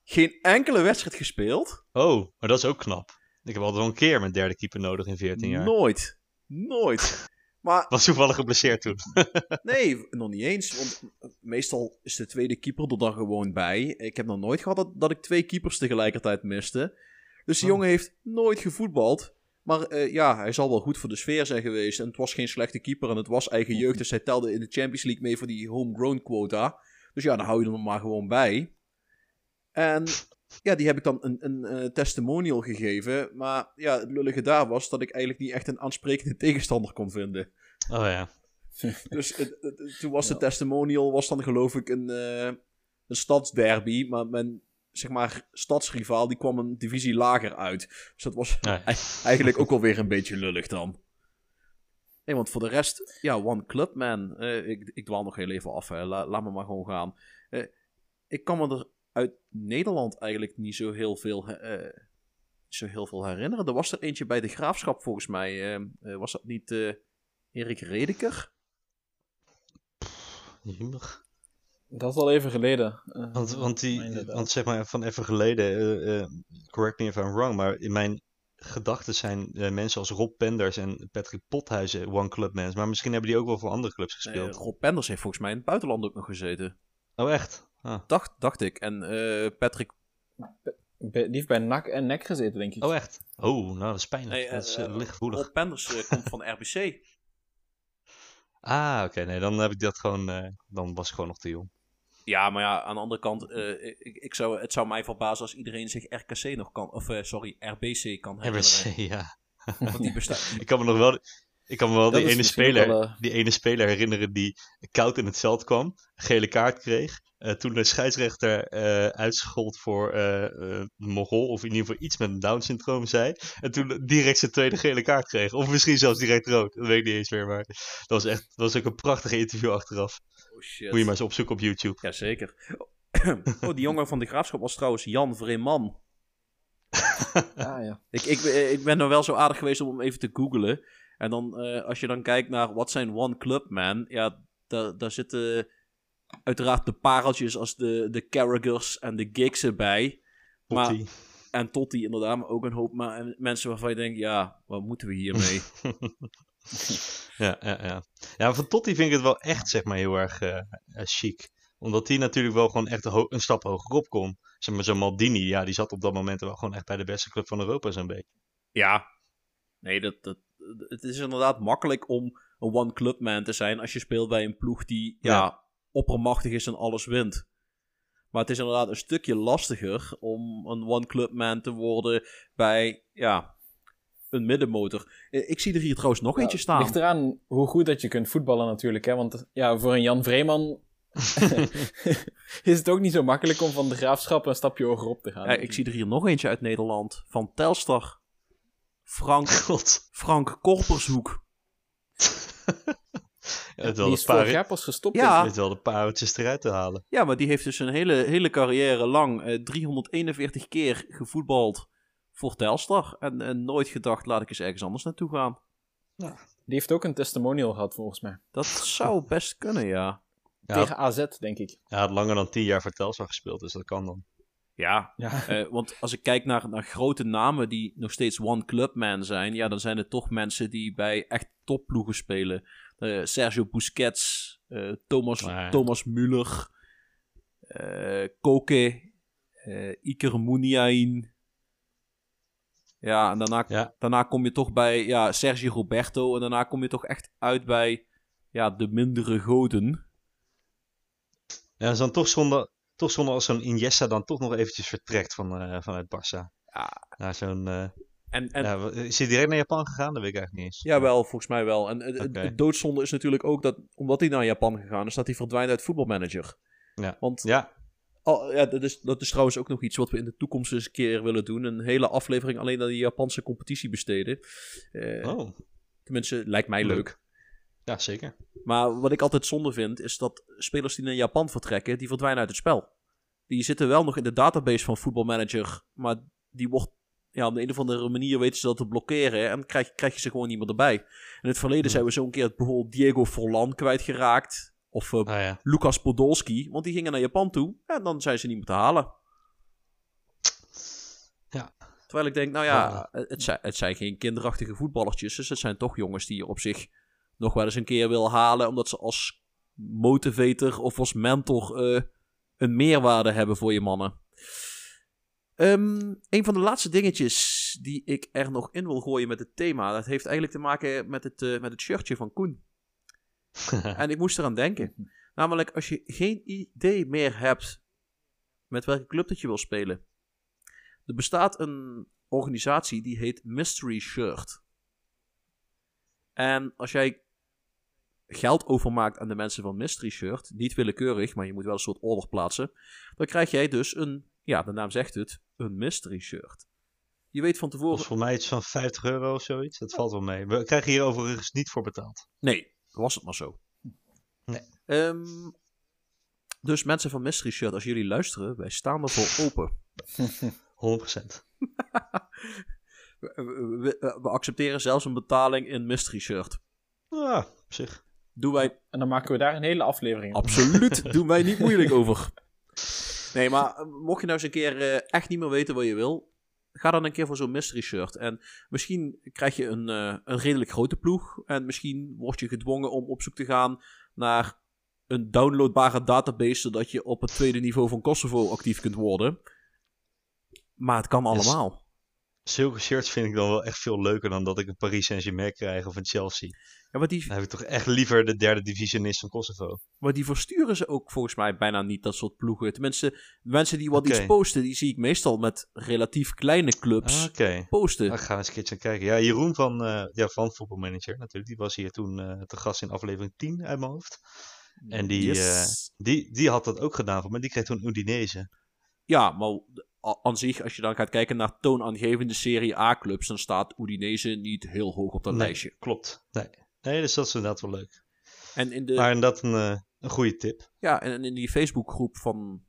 geen enkele wedstrijd gespeeld. Oh, maar dat is ook knap. Ik heb altijd wel een keer mijn derde keeper nodig in 14 jaar. Nooit. Nooit. Maar Was toevallig geblesseerd toen. nee, nog niet eens. Want meestal is de tweede keeper er dan gewoon bij. Ik heb nog nooit gehad dat, dat ik twee keepers tegelijkertijd miste. Dus die Oh. jongen heeft nooit gevoetbald. Maar eh, ja, hij zal wel goed voor de sfeer zijn geweest. En het was geen slechte keeper en het was eigen jeugd. Dus hij telde in de Champions League mee voor die homegrown quota. Dus ja, dan hou je hem er maar gewoon bij. En ja, die heb ik dan een, een eh, testimonial gegeven. Maar ja, het lullige daar was dat ik eigenlijk niet echt een aansprekende tegenstander kon vinden. Oh ja. Dus het- het- het- toen was de testimonial, was dan geloof ik een, eh, een stadsderby. Maar mijn, zeg maar, stadsrivaal, die kwam een divisie lager uit. Dus dat was Nee. eigenlijk ook alweer een beetje lullig dan. Nee, want voor de rest, ja, One Club Man. Eh, ik, ik dwaal nog heel even af, hè. La- laat me maar gewoon gaan. Eh, ik kan me er uit Nederland eigenlijk niet zo heel veel, eh, zo heel veel herinneren. Er was er eentje bij de Graafschap volgens mij. Eh, eh, was dat niet eh, Erik Redeker? Jemig. Dat is al even geleden. Want, want, die, inderdaad. want zeg maar van even geleden, eh, eh, correct me if I'm wrong, maar in mijn gedachten zijn eh, mensen als Rob Penders en Patrick Pothuizen One Club mensen. Maar misschien hebben die ook wel voor andere clubs gespeeld. Rob Penders heeft volgens mij in het buitenland ook nog gezeten. oh, echt? Ah. Dacht, dacht ik. En eh, Patrick... Bij- Die heeft bij NAC en NEC gezeten, denk ik. Oh, echt? Oh, nou, dat is pijnlijk. Nee, dat is eh, eh, lichtgevoelig. Rob Penders komt van Ah, Ah, oké, nee, dan heb ik dat gewoon, eh, dan was ik gewoon nog te jong. Ja, maar ja, aan de andere kant, eh, ik, ik zou, het zou mij verbazen als iedereen zich RKC nog kan, of eh, sorry, RBC kan herinneren. RBC, ja. Want die bestaat. Ik kan me nog wel, ik kan me wel Dat die ene, speler, wel, die ene speler herinneren die koud in het veld kwam, een gele kaart kreeg. Eh, toen de scheidsrechter eh uitschold voor eh eh, Mogol, of in ieder geval iets met een Down-syndroom zei. En toen direct zijn tweede gele kaart kreeg. Of misschien zelfs direct rood, dat weet ik niet eens meer. Maar dat was echt, dat was ook een prachtig interview achteraf. Oh shit. Moet je maar eens opzoeken op YouTube. Jazeker. Oh, die jongen van de graafschap was trouwens Jan Vreeman. Ah, ja. Ik, ik, ik ben nou wel zo aardig geweest om hem even te googlen. En dan, eh, als je dan kijkt naar wat zijn One Club Man, ja, daar, daar zitten uiteraard de pareltjes als de, de Carragers en de Gigs erbij. Maar, Totti. en Totti inderdaad, maar ook een hoop ma- mensen waarvan je denkt, ja, wat moeten we hiermee? Ja, ja, ja. Ja, van Totti vind ik het wel echt, zeg maar, heel erg eh, eh, chic. Omdat hij natuurlijk wel gewoon echt een, stap hoger op kon. Zeg maar, zo'n Maldini, ja, die zat op dat moment wel gewoon echt bij de beste club van Europa, zo'n beetje. ja, nee, dat, dat, het is inderdaad makkelijk om een One Club Man te zijn als je speelt bij een ploeg die, ja, Ja. Oppermachtig is en alles wint. Maar het is inderdaad een stukje lastiger om een One Club Man te worden bij, ja, een middenmotor. Eh, Ik zie er hier trouwens nog eentje staan. Ligt eraan hoe goed dat je kunt voetballen natuurlijk. Hè? Want ja, voor een Jan Vreeman is het ook niet zo makkelijk om van de graafschap een stapje hoger op te gaan. Ja, ik zie er hier nog eentje uit Nederland. Van Telstar. Frank, God. Frank Korpershoek. Ja, het Die is vorig paar, jaar pas gestopt. Ja. weet wel de pareltjes eruit te halen. Ja, maar die heeft dus een hele, hele carrière lang eh, 341 keer gevoetbald voor Telstar. En, en nooit gedacht, laat ik eens ergens anders naartoe gaan. Die heeft ook een testimonial gehad volgens mij. Dat zou best kunnen, ja. Ja, Tegen AZ, denk ik. Hij had langer dan tien jaar voor Telstar gespeeld, dus dat kan dan. Ja, Ja. eh, want als ik kijk naar, naar grote namen die nog steeds one club man zijn, ja, dan zijn het toch mensen die bij echt topploegen spelen. Eh, Sergio Busquets, eh, Thomas, Maar- Thomas Müller, eh Koke, Iker Muniain. Ja, en daarna, Ja. daarna kom je toch bij ja, Sergio Roberto en daarna kom je toch echt uit bij ja, de mindere goden. Ja, is dan toch zonde, toch zonde als zo'n Iniesta dan toch nog eventjes vertrekt van, vanuit Barça. Ja. Naar zo'n... eh, En, en ja, is hij direct naar Japan gegaan? Dat weet ik eigenlijk niet eens. Jawel, volgens mij wel. En het, het doodzonde is natuurlijk ook dat, omdat hij naar Japan gegaan is, dat hij verdwijnt uit voetbalmanager. Ja. Want Ja, al- ja, dat, is, dat is trouwens ook nog iets wat we in de toekomst eens een keer willen doen. Een hele aflevering alleen aan die Japanse competitie besteden. Eh, oh. Tenminste, lijkt mij leuk. Leuk. Ja, zeker. Maar wat ik altijd zonde vind, is dat spelers die naar Japan vertrekken, die verdwijnen uit het spel. Die zitten wel nog in de database van voetbalmanager, maar die wordt, ja, op de een of andere manier weten ze dat te blokkeren en krijg, krijg je ze gewoon niet meer erbij. In het verleden Hmm. zijn we zo'n keer bijvoorbeeld Diego Forlan kwijtgeraakt, of Ah ja. Lucas Podolski, want die gingen naar Japan toe en dan zijn ze niet meer te halen. Ja. Terwijl ik denk, nou ja, het zijn, het zijn geen kinderachtige voetballertjes, dus het zijn toch jongens die je op zich nog wel eens een keer wil halen, omdat ze als motivator of als mentor eh, een meerwaarde hebben voor je mannen. Ehm, een van de laatste dingetjes die ik er nog in wil gooien met het thema, dat heeft eigenlijk te maken met het, eh, met het shirtje van Koen. En ik moest eraan denken. Namelijk, als je geen idee meer hebt met welke club dat je wil spelen. Er bestaat een organisatie die heet Mystery Shirt. En als jij geld overmaakt aan de mensen van Mystery Shirt, niet willekeurig, maar je moet wel een soort order plaatsen, dan krijg jij dus een, ja, de naam zegt het, een Mystery Shirt. Je weet van Dat tevoren... was voor mij iets van 50 euro of zoiets. Dat valt wel mee. We krijgen hier overigens niet voor betaald. Nee, was het maar zo. Nee. Ehm, dus mensen van Mystery Shirt, als jullie luisteren, wij staan ervoor open. 100%. We, we- we- we accepteren zelfs een betaling in Mystery Shirt. Ja, op zich. Doen wij En dan maken we daar een hele aflevering absoluut doen wij niet moeilijk over. Nee, maar eh, mocht je nou eens een keer eh, echt niet meer weten wat je wil, ga dan een keer voor zo'n mystery shirt. En misschien krijg je een, eh, een redelijk grote ploeg. En misschien word je gedwongen om op zoek te gaan naar een downloadbare database, zodat je op het tweede niveau van Kosovo actief kunt worden. Maar het kan allemaal. Zulke shirts vind ik dan wel echt veel leuker dan dat ik een Paris Saint-Germain krijg of een Chelsea. Ja, maar die, Dan heb ik toch echt liever de derde divisionist van Kosovo. maar die versturen ze ook volgens mij bijna niet, dat soort ploegen. Tenminste, de mensen die wat Oké. iets posten, die zie ik meestal met relatief kleine clubs Ah, Oké. posten. Dan gaan we eens een keertje kijken. Ja, Jeroen van, eh ja, van Football Manager natuurlijk. Die was hier toen eh, te gast in aflevering 10 uit mijn hoofd. En die, Yes. eh, die, die had dat ook gedaan me. Die kreeg toen Udinese. Ja, maar aan zich, als je dan gaat kijken naar toonaangevende Serie A-clubs, dan staat Udinese niet heel hoog op dat Nee, lijstje. Klopt. Nee. nee, dus dat is inderdaad wel leuk. En in, de, Maar inderdaad een, eh, een goede tip. ja, en in die Facebookgroep van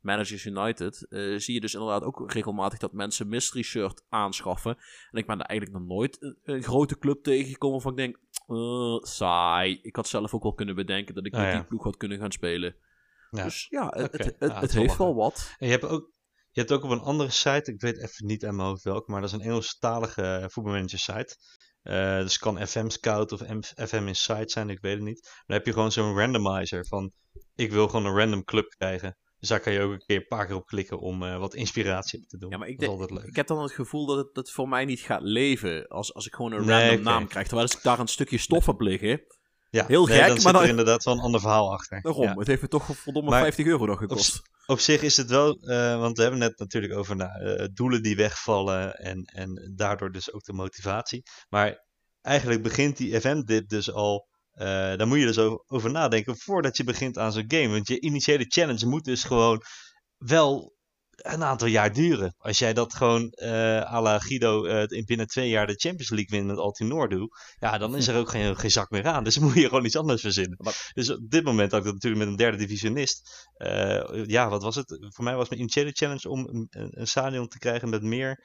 Managers United eh, zie je dus inderdaad ook regelmatig dat mensen mystery shirt aanschaffen. En ik ben er eigenlijk nog nooit een, een grote club tegengekomen van ik denk, eh, saai. Ik had zelf ook wel kunnen bedenken dat ik Ah, met ja. die ploeg had kunnen gaan spelen. Ja. Dus ja, het, het, Ja, heeft wel wat. En je hebt ook, je hebt ook op een andere site, ik weet even niet aan mijn hoofd welke, maar dat is een Engelstalige eh, voetbalmanager site. Eh dus het kan FM Scout of FM Insight zijn, ik weet het niet. Maar dan heb je gewoon zo'n randomizer van, ik wil gewoon een random club krijgen. Dus daar kan je ook een keer een paar keer op klikken om eh, wat inspiratie op te doen. Ja, maar ik, dat is denk- altijd leuk. ik heb dan het gevoel dat het, dat voor mij niet gaat leven als, als ik gewoon een Nee, random naam krijg. Terwijl als ik daar een stukje stof heb liggen, ja, heel nee, gek, dan maar zit dan- er inderdaad wel een ander verhaal achter. daarom. Ja. Het heeft me toch verdomme Maar 50 euro nog gekost. op zich is het wel, eh, want we hebben het net natuurlijk over nou, eh, doelen die wegvallen en, en daardoor dus ook de motivatie. Maar eigenlijk begint die event-dip dus al, eh, daar moet je dus over, over nadenken voordat je begint aan zo'n game. Want je initiële challenge moet dus gewoon wel een aantal jaar duren. Als jij dat gewoon eh à la Guido eh, in binnen twee jaar de Champions League wint met Altinor doet, ja, dan is er ook geen, geen zak meer aan. Dus dan moet je gewoon iets anders verzinnen. Maar- Dus op dit moment had ik dat natuurlijk met een derde divisionist. Eh, ja, wat was het? Voor mij was mijn initiële challenge om een, een, stadion te krijgen met meer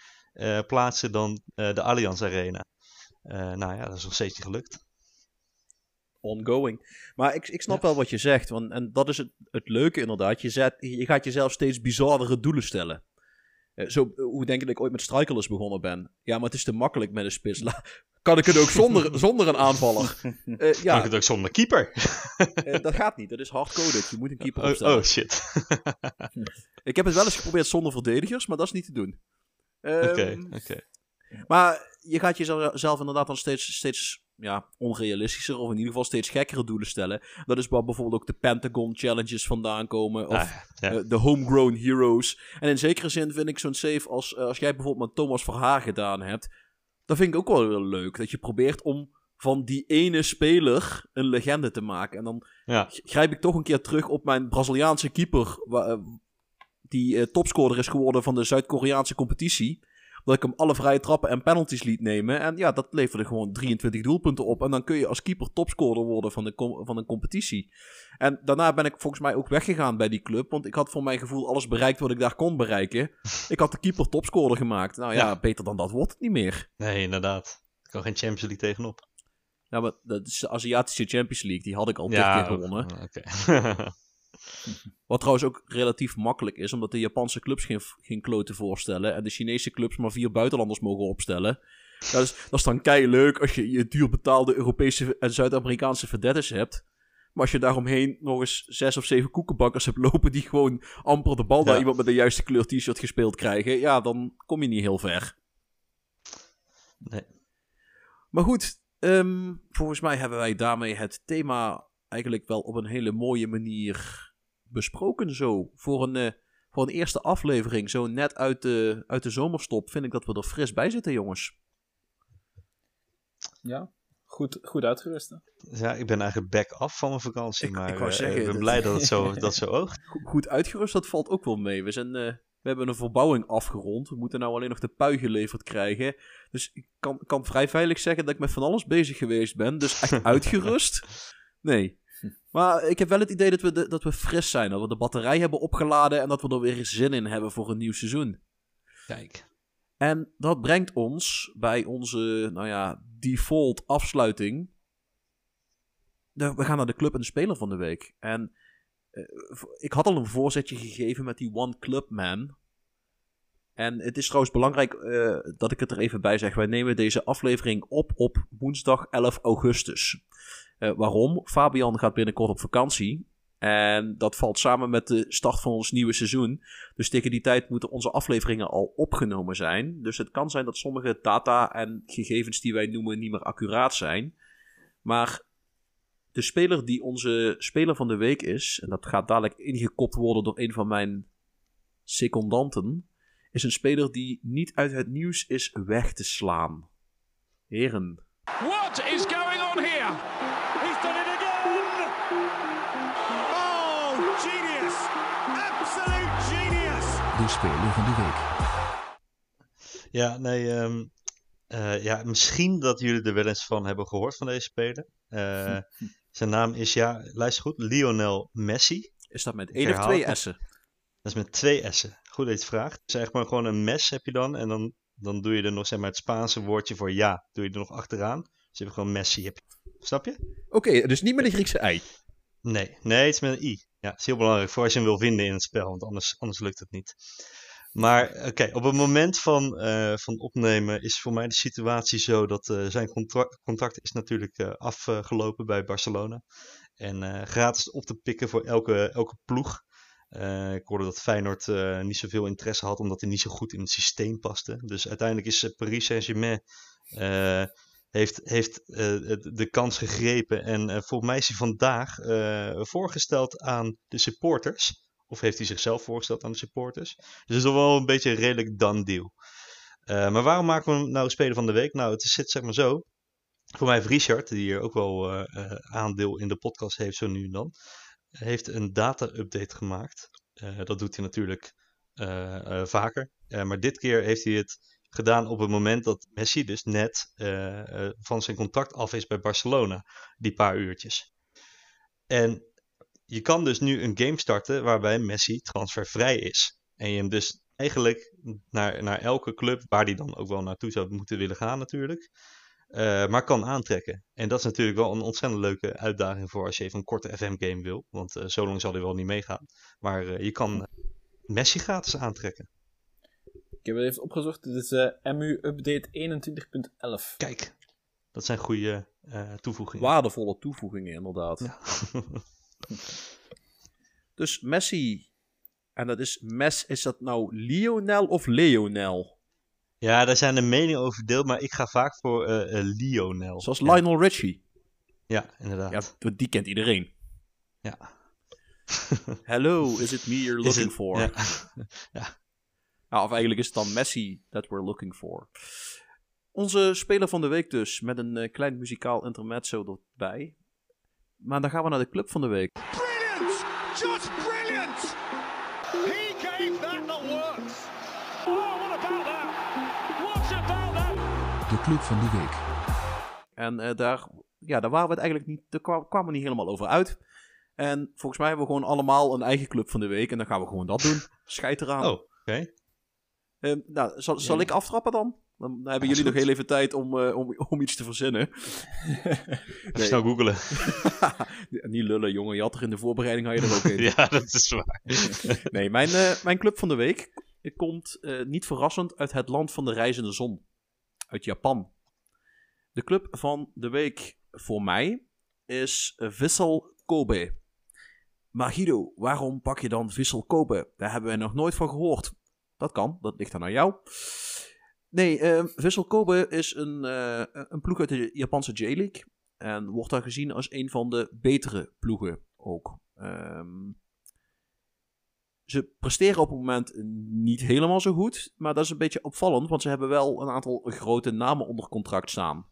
plaatsen dan de Allianz Arena. Nou ja, dat is nog steeds niet gelukt. Ongoing. Maar ik, ik snap Ja. wel wat je zegt. Want, en dat is het, het leuke inderdaad. Je, zet, je gaat jezelf steeds bizarre doelen stellen. Eh, zo, eh, hoe denk ik dat ik ooit met Strikerless begonnen ben? Ja, maar het is te makkelijk met een spits. La- kan ik het ook zonder, zonder een aanvaller? Eh, Kan ik ja, het ook zonder keeper? dat gaat niet. Dat is hardcoded. Je moet een keeper Oh, opstellen. oh shit. Ik heb het wel eens geprobeerd zonder verdedigers, maar dat is niet te doen. Ehm, Oké, oké. Maar je gaat jezelf zelf inderdaad dan steeds, steeds ja, onrealistischer, of in ieder geval steeds gekkere doelen stellen. Dat is waar bijvoorbeeld ook de Pentagon Challenges vandaan komen, of Ah, ja. eh, de Homegrown Heroes. En in zekere zin vind ik zo'n save als, eh, als jij bijvoorbeeld met Thomas Verhaar gedaan hebt, dat vind ik ook wel heel leuk. Dat je probeert om van die ene speler een legende te maken. En dan Ja. grijp ik toch een keer terug op mijn Braziliaanse keeper, eh, die topscorer is geworden van de Zuid-Koreaanse competitie. Dat ik hem alle vrije trappen en penalties liet nemen. En ja, dat leverde gewoon 23 doelpunten op. En dan kun je als keeper topscorer worden van, de van een competitie. En daarna ben ik volgens mij ook weggegaan bij die club. Want ik had voor mijn gevoel alles bereikt wat ik daar kon bereiken. Ik had de keeper topscorer gemaakt. Nou ja, Ja. beter dan dat wordt het niet meer. Nee, inderdaad. Ik kan geen Champions League tegenop. Ja, maar dat is de Aziatische Champions League. Die had ik al dit Ja, keer gewonnen. Oké. Wat trouwens ook relatief makkelijk is, omdat de Japanse clubs geen, geen kloten voorstellen en de Chinese clubs maar vier buitenlanders mogen opstellen. Dat is, dat is dan kei leuk als je je duur betaalde Europese en Zuid-Amerikaanse verdettes hebt. Maar als je daaromheen nog eens zes of zeven koekenbakkers hebt lopen die gewoon amper de bal naar Ja. iemand met de juiste kleur t-shirt gespeeld krijgen, ja, dan kom je niet heel ver. nee. Maar goed, ehm, volgens mij hebben wij daarmee het thema eigenlijk wel op een hele mooie manier besproken zo. Voor een, eh, voor een eerste aflevering, zo net uit de, uit de zomerstop, vind ik dat we er fris bij zitten, jongens. Ja, goed, goed uitgerust. hè? Ja, ik ben eigenlijk back af van mijn vakantie. Ik- maar ik wou eh, zeggen, ik ben dat- blij dat het zo, dat zo oogt. Go- Goed uitgerust, dat valt ook wel mee. We, zijn, eh, we hebben een verbouwing afgerond. We moeten nou alleen nog de pui geleverd krijgen. Dus ik kan, kan vrij veilig zeggen dat ik met van alles bezig geweest ben. Dus echt uitgerust? Nee. Maar ik heb wel het idee dat we, de- dat we fris zijn. Dat we de batterij hebben opgeladen en dat we er weer zin in hebben voor een nieuw seizoen. Kijk. En dat brengt ons bij onze, nou ja, default afsluiting. De- we gaan naar de club en de speler van de week. En eh, ik had al een voorzetje gegeven met die One Club Man. En het is trouwens belangrijk eh, dat ik het er even bij zeg. Wij nemen deze aflevering op op woensdag 11 augustus. Eh, waarom? Fabian gaat binnenkort op vakantie. En dat valt samen met de start van ons nieuwe seizoen. Dus tegen die tijd moeten onze afleveringen al opgenomen zijn. Dus het kan zijn dat sommige data en gegevens die wij noemen niet meer accuraat zijn. Maar de speler die onze speler van de week is, en dat gaat dadelijk ingekopt worden door een van mijn secondanten, is een speler die niet uit het nieuws is weg te slaan. Heren, What is going on here? De speler van de week. Ja, nee, ehm, eh, ja, misschien dat jullie er wel eens van hebben gehoord van deze speler. Eh, zijn naam is, ja, luister goed, Lionel Messi. is dat met één of twee het. S'en? Dat is met twee S'en. Goed dat je het vraagt. Is echt maar gewoon een mes heb je dan. En dan, dan doe je er nog zeg maar, het Spaanse woordje voor ja. Doe je er nog achteraan. Dus je hebt gewoon Messi. Heb je. Snap je? Oké, dus niet met de Griekse ei. Nee. Nee, het is met een i. Ja, het is heel belangrijk voor als je hem wil vinden in het spel. Want anders, anders lukt het niet. Maar oké, op het moment van, eh, van opnemen is voor mij de situatie zo dat eh, zijn contract, contract is natuurlijk eh, afgelopen bij Barcelona. En eh, gratis op te pikken voor elke, elke ploeg. Eh, ik hoorde dat Feyenoord eh, niet zoveel interesse had, omdat hij niet zo goed in het systeem paste. Dus uiteindelijk is eh, Paris Saint-Germain eh, heeft, heeft eh, de kans gegrepen. En eh, volgens mij is hij vandaag eh, voorgesteld aan de supporters. Of heeft hij zichzelf voorgesteld aan de supporters. Dus het is wel een beetje een redelijk done deal. Maar waarom maken we hem nou speler van de week? Nou, het zit zeg maar zo. Voor mij heeft Richard, die hier ook wel aandeel in de podcast heeft zo nu en dan, heeft een data-update gemaakt. Dat doet hij natuurlijk vaker. Maar dit keer heeft hij het gedaan op het moment dat Messi dus net eh, eh, van zijn contract af is bij Barcelona. Die paar uurtjes. En je kan dus nu een game starten waarbij Messi transfervrij is. En je hem dus eigenlijk naar, naar elke club, waar die dan ook wel naartoe zou moeten willen gaan natuurlijk, eh, maar kan aantrekken. En dat is natuurlijk wel een ontzettend leuke uitdaging voor als je even een korte FM-game wil. Want eh, zo lang zal hij wel niet meegaan. Maar je kan Messi gratis aantrekken. Ik heb het even opgezocht. Dit is eh, MU Update 21.11. Kijk, dat zijn goede eh, toevoegingen. Waardevolle toevoegingen, inderdaad. Ja. Dus Messi. En dat is Mes, is dat nou Lionel of Leonel? Ja, daar zijn de meningen over verdeeld, maar ik ga vaak voor eh, Lionel. Zoals ja. Lionel Richie. Ja, inderdaad. Ja, die kent iedereen. Ja. Hello, is it me you're looking for? ja. Nou, of eigenlijk is het dan Messi that we're looking for. Onze speler van de week dus, met een eh, klein muzikaal intermezzo erbij. Maar dan gaan we naar de club van de week. Brilliant! Just brilliant! He gave that the works. Oh, what about that? What about that? De club van de week. En eh, daar, ja, daar waren we het eigenlijk niet, daar kwa- kwamen we niet helemaal over uit. En volgens mij hebben we gewoon allemaal een eigen club van de week. En dan gaan we gewoon dat doen. Scheid eraan. Oh, oké. Eh, nou, zal, zal ik aftrappen dan? Dan hebben jullie nog heel even tijd om, eh, om, om iets te verzinnen. Nee. Snel googelen. Niet lullen, jongen. Je had er in de voorbereiding had je er ook in. ja, dat is waar. Nee, mijn, eh, mijn club van de week komt eh, niet verrassend uit het land van de reizende zon. Uit Japan. De club van de week voor mij is Vissel Kobe. Maar Guido, waarom pak je dan Vissel Kobe? Daar hebben we nog nooit van gehoord. Dat kan, dat ligt dan aan jou. Nee, Vissel Kobe is een, eh, een ploeg uit de Japanse J-League. En wordt daar gezien als een van de betere ploegen ook. Ehm, ze presteren op het moment niet helemaal zo goed. Maar dat is een beetje opvallend, want ze hebben wel een aantal grote namen onder contract staan.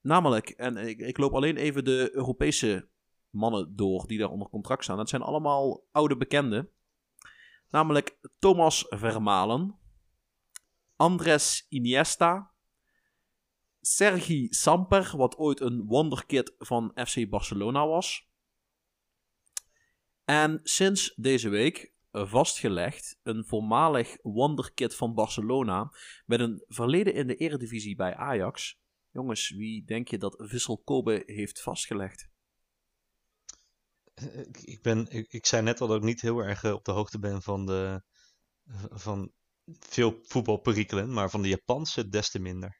Namelijk, en ik, ik loop alleen even de Europese mannen door die daar onder contract staan. Dat zijn allemaal oude bekenden. Namelijk Thomas Vermalen, Andres Iniesta, Sergi Samper, wat ooit een wonderkid van FC Barcelona was. En sinds deze week vastgelegd een voormalig wonderkid van Barcelona met een verleden in de eredivisie bij Ajax. Jongens, wie denk je dat Vissel Kobe heeft vastgelegd? Eh, Ik, ik ben, ik, ik zei net al dat ik niet heel erg eh, op de hoogte ben van, de, van veel voetbalperikelen, maar van de Japanse des te minder.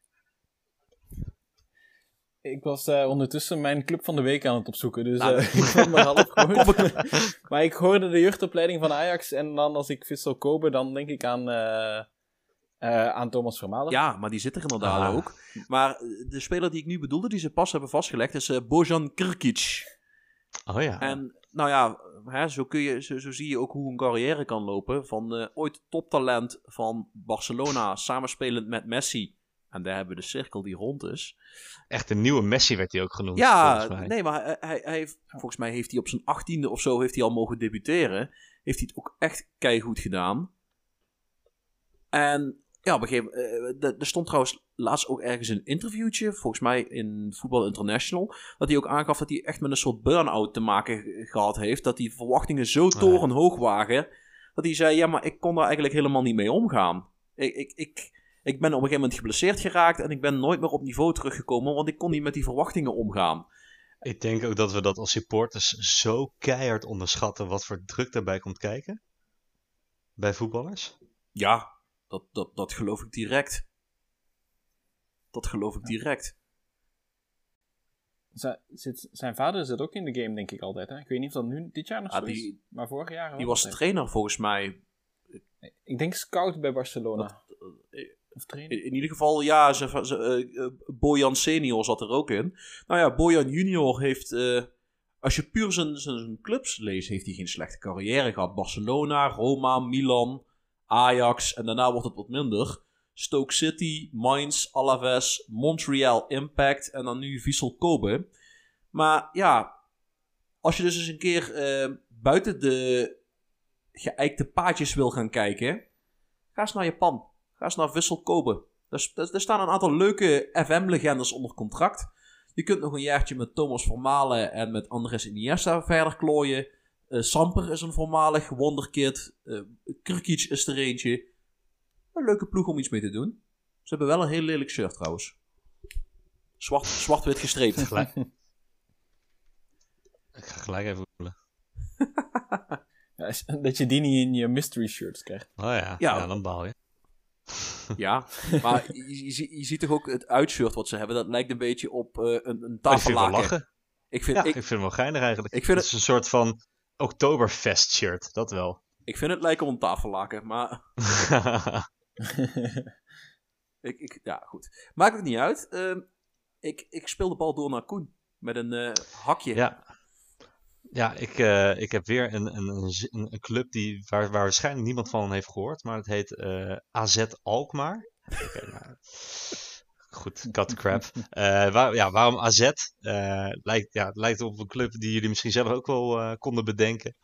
ik was eh, ondertussen mijn club van de week aan het opzoeken, dus Nou, eh, ik ben maar half gehoord. maar ik hoorde de jeugdopleiding van Ajax en dan als ik Vissel Kobe, dan denk ik aan, eh, eh, aan Thomas Vermalen. Ja, maar die zit er inderdaad Ah. ook. Maar de speler die ik nu bedoelde, die ze pas hebben vastgelegd, is Bojan Krkic. Oh ja. En nou ja, hè, zo, kun je, zo, zo zie je ook hoe een carrière kan lopen. Van eh, ooit toptalent van Barcelona, samenspelend met Messi. En daar hebben we de cirkel die rond is. Echt een nieuwe Messi werd hij ook genoemd. Ja, volgens mij. nee, maar hij, hij, volgens mij heeft hij op zijn achttiende of zo heeft hij al mogen debuteren. Heeft hij het ook echt keigoed gedaan. En ja, op een gegeven moment, eh, er stond trouwens laatst ook ergens een interviewtje, volgens mij in Voetbal International, dat hij ook aangaf dat hij echt met een soort burn-out te maken gehad heeft. Dat die verwachtingen zo torenhoog waren, dat hij zei, ja, maar ik kon daar eigenlijk helemaal niet mee omgaan. Ik, ik, ik, ik ben op een gegeven moment geblesseerd geraakt en ik ben nooit meer op niveau teruggekomen, want ik kon niet met die verwachtingen omgaan. Ik denk ook dat we dat als supporters zo keihard onderschatten wat voor druk daarbij komt kijken. Bij voetballers. Ja, dat, dat, dat geloof ik direct. Dat geloof ik direct. Zijn- zit, zijn vader zit ook in de game, denk ik altijd. Hè? Ik weet niet of dat nu dit jaar nog Ah, zo die- is, maar vorig jaar Die was altijd. trainer volgens mij. Ik denk scout bij Barcelona. eh, Of trainer. In, in ieder geval, ja, ze, ze, eh, eh, Bojan senior zat er ook in. Nou ja, Bojan junior heeft, eh, als je puur zijn, zijn, zijn clubs leest, heeft hij geen slechte carrière gehad. Barcelona, Roma, Milan, Ajax en daarna wordt het wat minder. Stoke City, Mainz, Alaves, Montreal Impact en dan nu Vissel Kobe. Maar ja, als je dus eens een keer eh, buiten de geëikte paadjes wil gaan kijken, ga eens naar Japan. Ga eens naar Vissel Kobe. Er staan een aantal leuke FM-legendes onder contract. Je kunt nog een jaartje met Thomas Vermalen en met Andres Iniesta verder klooien. Eh, Samper is een voormalig wonderkid. Eh Krkic is er eentje. Een leuke ploeg om iets mee te doen. Ze hebben wel een heel lelijk shirt trouwens. Zwart- Zwart-wit gestreept. Gelijk. Ik ga gelijk even googlen. Ja, is- dat je die niet in je mystery shirts krijgt. Oh ja, Ja. ja. dan baal je. Ja, maar je, je, zie- je ziet toch ook het uitshirt wat ze hebben. Dat lijkt een beetje op eh, een, een Maar ik vind het wel tafellaken. lachen. Ik vind, Ja, ik, ik vind het wel geinig eigenlijk. Ik vind het is een soort van Oktoberfest shirt, dat wel. ik vind het lijken op een tafellaken. Maar Ik, ik, ja, goed. Maakt het niet uit. Ehm, ik, ik speel de bal door naar Koen. Met een eh, hakje. ja. Ja, ik, eh, ik heb weer een, een, een, club die, waar, waar waarschijnlijk niemand van heeft gehoord. Maar het heet eh, AZ Alkmaar. Oké, nou, goed, cut the crap. Eh, waar, ja, waarom AZ? Eh, lijkt, ja, het lijkt op een club die jullie misschien zelf ook wel eh, konden bedenken.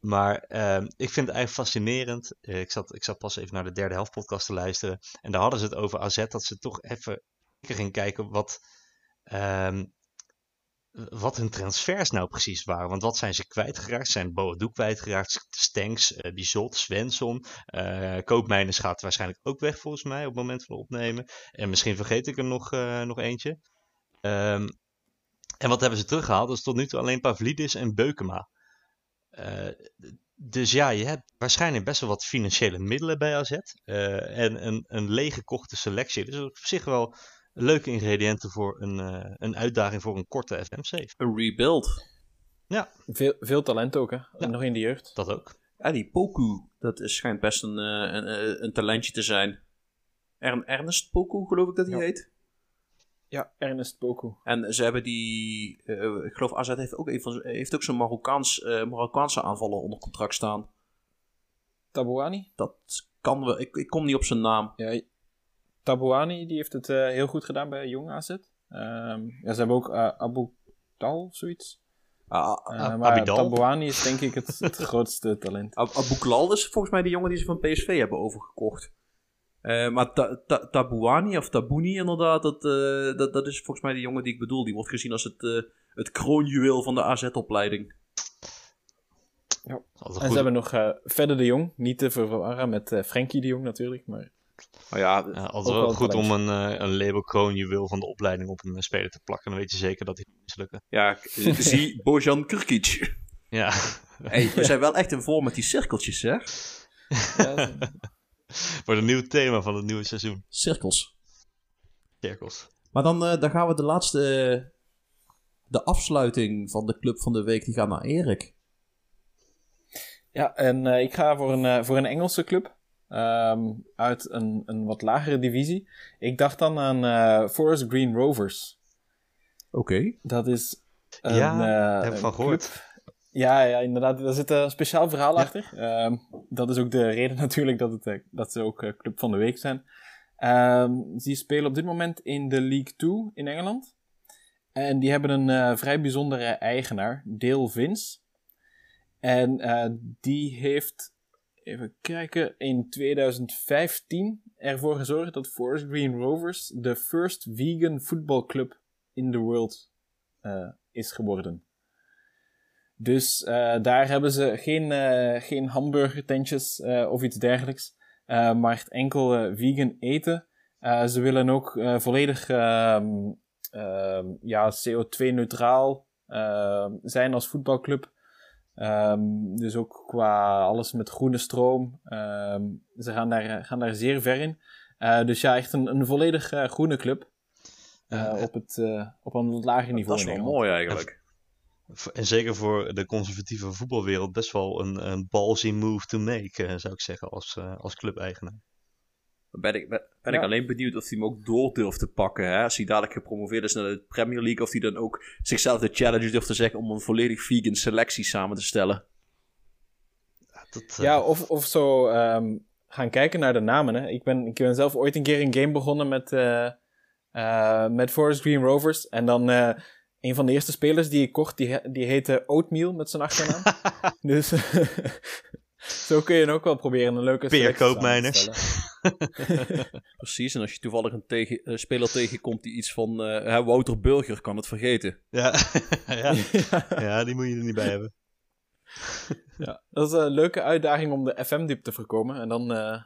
Maar ehm, ik vind het eigenlijk fascinerend. Eh, ik, zat, ik zat pas even naar de derde helft podcast te luisteren. En daar hadden ze het over AZ. Dat ze toch even gingen kijken wat, ehm, wat hun transfers nou precies waren. Want wat zijn ze kwijtgeraakt? Zijn Boadu kwijtgeraakt, Stenks, eh Bizot, Svensson. eh Koopmeiners gaat waarschijnlijk ook weg volgens mij op het moment van opnemen. En misschien vergeet ik er nog, nog eentje. Ehm, en wat hebben ze teruggehaald? Dat is tot nu toe alleen Pavlidis en Beukema. Eh, dus ja, je hebt waarschijnlijk best wel wat financiële middelen bij AZ. eh, en een, een leeggekochte selectie. Dus op zich wel leuke ingrediënten voor een, eh, een uitdaging voor een korte FM7. Een rebuild. Veel, veel talent ook, hè? Nog in de jeugd. Dat ook. Ja, die Poku. Dat is, schijnt best een, een, een talentje te zijn. Ern, Ernest Poku, geloof ik dat hij Ja. heet. Ja, Ernest Poku. En ze hebben die... eh, ik geloof AZ heeft ook, een van, heeft ook zo'n Marokkaans, eh, Marokkaanse aanvaller onder contract staan. Tabouani? Dat kan wel. Ik, ik kom niet op zijn naam. Ja, Tabouani die heeft het eh, heel goed gedaan bij Jong AZ. Ehm, ja, ze hebben ook Abu Tal of zoiets. Ah, Ab- maar Abidal? Tabouani is denk ik het, het grootste talent. Ab- Abu Klal is volgens mij de jongen die ze van PSV hebben overgekocht. Eh, maar Ta- Ta- Tabouani of Tabouni inderdaad, dat, eh, dat, dat is volgens mij de jongen die ik bedoel. Die wordt gezien als het, eh, het kroonjuweel van de AZ-opleiding. Altijd En goed. ze hebben nog Verder de Jong. Niet te verwarren met Frenkie de Jong natuurlijk. Maar Maar ja, Ja, altijd wel goed om een, een label kroonjuweel van de opleiding op een speler te plakken. Dan weet je zeker dat hij gaat mislukken. ja zie Bojan Krkic. Ja, Hey, we zijn wel echt in voor met die cirkeltjes, hè? ja, wordt een nieuw thema van het nieuwe seizoen. Cirkels. Cirkels. Maar dan, eh, dan gaan we de laatste, eh, de afsluiting van de club van de week, die gaat naar Erik. Ja, en eh, ik ga voor een, eh, voor een Engelse club. ehm, uit een, een wat lagere divisie. Ik dacht dan aan eh, Forest Green Rovers. Oké. Dat is een, Ja, daar heb ik een van gehoord. Ja, ja, inderdaad. Daar zit een speciaal verhaal achter. Ehm, dat is ook de reden natuurlijk dat, het, eh, dat ze ook eh, club van de week zijn. Ehm die spelen op dit moment in de League 2 in Engeland. En die hebben een eh, vrij bijzondere eigenaar, Dale Vince. En eh, die heeft, even kijken, in 2015 ervoor gezorgd dat Forest Green Rovers de first vegan football club in the world eh, is geworden. Dus eh, daar hebben ze geen, eh, geen hamburgertentjes eh, of iets dergelijks, eh, maar echt enkel eh, vegan eten. Eh, ze willen ook eh, volledig ehm, ehm, ja, CO2-neutraal zijn als voetbalclub. Ehm, dus ook qua alles met groene stroom. Ehm, ze gaan daar, gaan daar zeer ver in. Eh, dus ja, echt een, een volledig groene club. Eh, op, het, eh, op een lager niveau. Dat is wel mooi eigenlijk. En zeker voor de conservatieve voetbalwereld best wel een, een ballsy move to make, eh, zou ik zeggen, als, eh, als clubeigenaar. Dan ben ik, ben, ben ik Ja. alleen benieuwd of hij hem ook door durft te pakken. Hè? Als hij dadelijk gepromoveerd is naar de Premier League, of hij dan ook zichzelf de challenge durft te zeggen om een volledig vegan selectie samen te stellen. Dat, eh, Ja, of, of zo ehm, gaan kijken naar de namen. Hè. Ik, ben, ik ben zelf ooit een keer een game begonnen met, eh eh, met Forest Green Rovers. En dan eh, een van de eerste spelers die ik kocht, die, die heette Oatmeal met zijn achternaam. dus zo kun je ook wel proberen een leuke Peer selectie samen te koopmijners. stellen. Precies, en als je toevallig een tegen, eh, speler tegenkomt die iets van eh, hè, Wouter Burger kan het vergeten. ja. ja. ja, die moet je er niet bij hebben. Ja, dat is een leuke uitdaging om de FM-dip te voorkomen. En dan eh,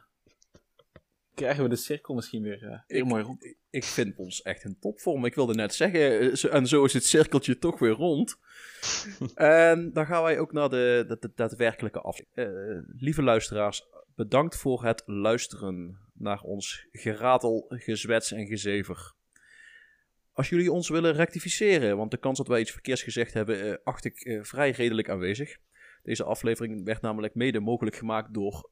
krijgen we de cirkel misschien weer, eh, weer Ik- mooi rond. Ik vind ons echt in topvorm. Ik wilde net zeggen, eh, en zo is het cirkeltje toch weer rond. en dan gaan wij ook naar de, de, de daadwerkelijke af. Eh, lieve luisteraars, bedankt voor het luisteren naar ons geratel, gezwets en gezever. Als jullie ons willen rectificeren, want de kans dat wij iets verkeers gezegd hebben, eh, acht ik vrij redelijk aanwezig. Deze aflevering werd namelijk mede mogelijk gemaakt door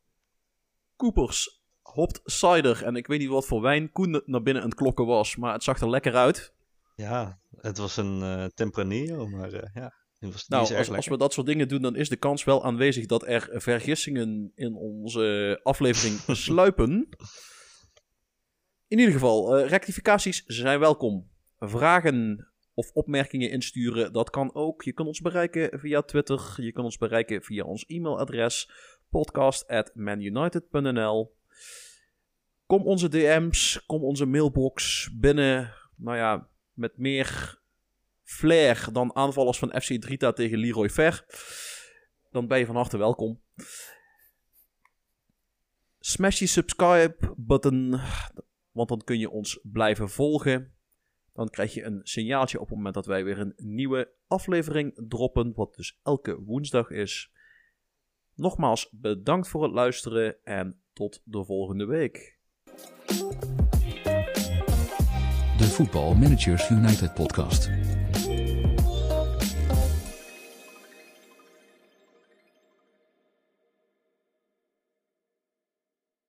Coopers Hopped Cider. En ik weet niet wat voor wijn Koen naar binnen aan het klokken was, maar het zag er lekker uit. Ja, het was een eh Tempranillo, maar eh, ja, was, Nou, als, als we dat soort dingen doen, dan is de kans wel aanwezig dat er vergissingen in onze aflevering sluipen. In ieder geval, eh, rectificaties zijn welkom. Vragen of opmerkingen insturen, dat kan ook. Je kunt ons bereiken via Twitter. Je kunt ons bereiken via ons e-mailadres podcast@manunited.nl. Kom onze DM's, kom onze mailbox binnen. Nou ja, met meer flair dan aanvallers van FC Drita tegen Leroy Ver. Dan ben je van harte welkom. Smash die subscribe button, want dan kun je ons blijven volgen. Dan krijg je een signaaltje op het moment dat wij weer een nieuwe aflevering droppen, wat dus elke woensdag is. Nogmaals bedankt voor het luisteren en tot de volgende week. De Voetbal Managers United podcast.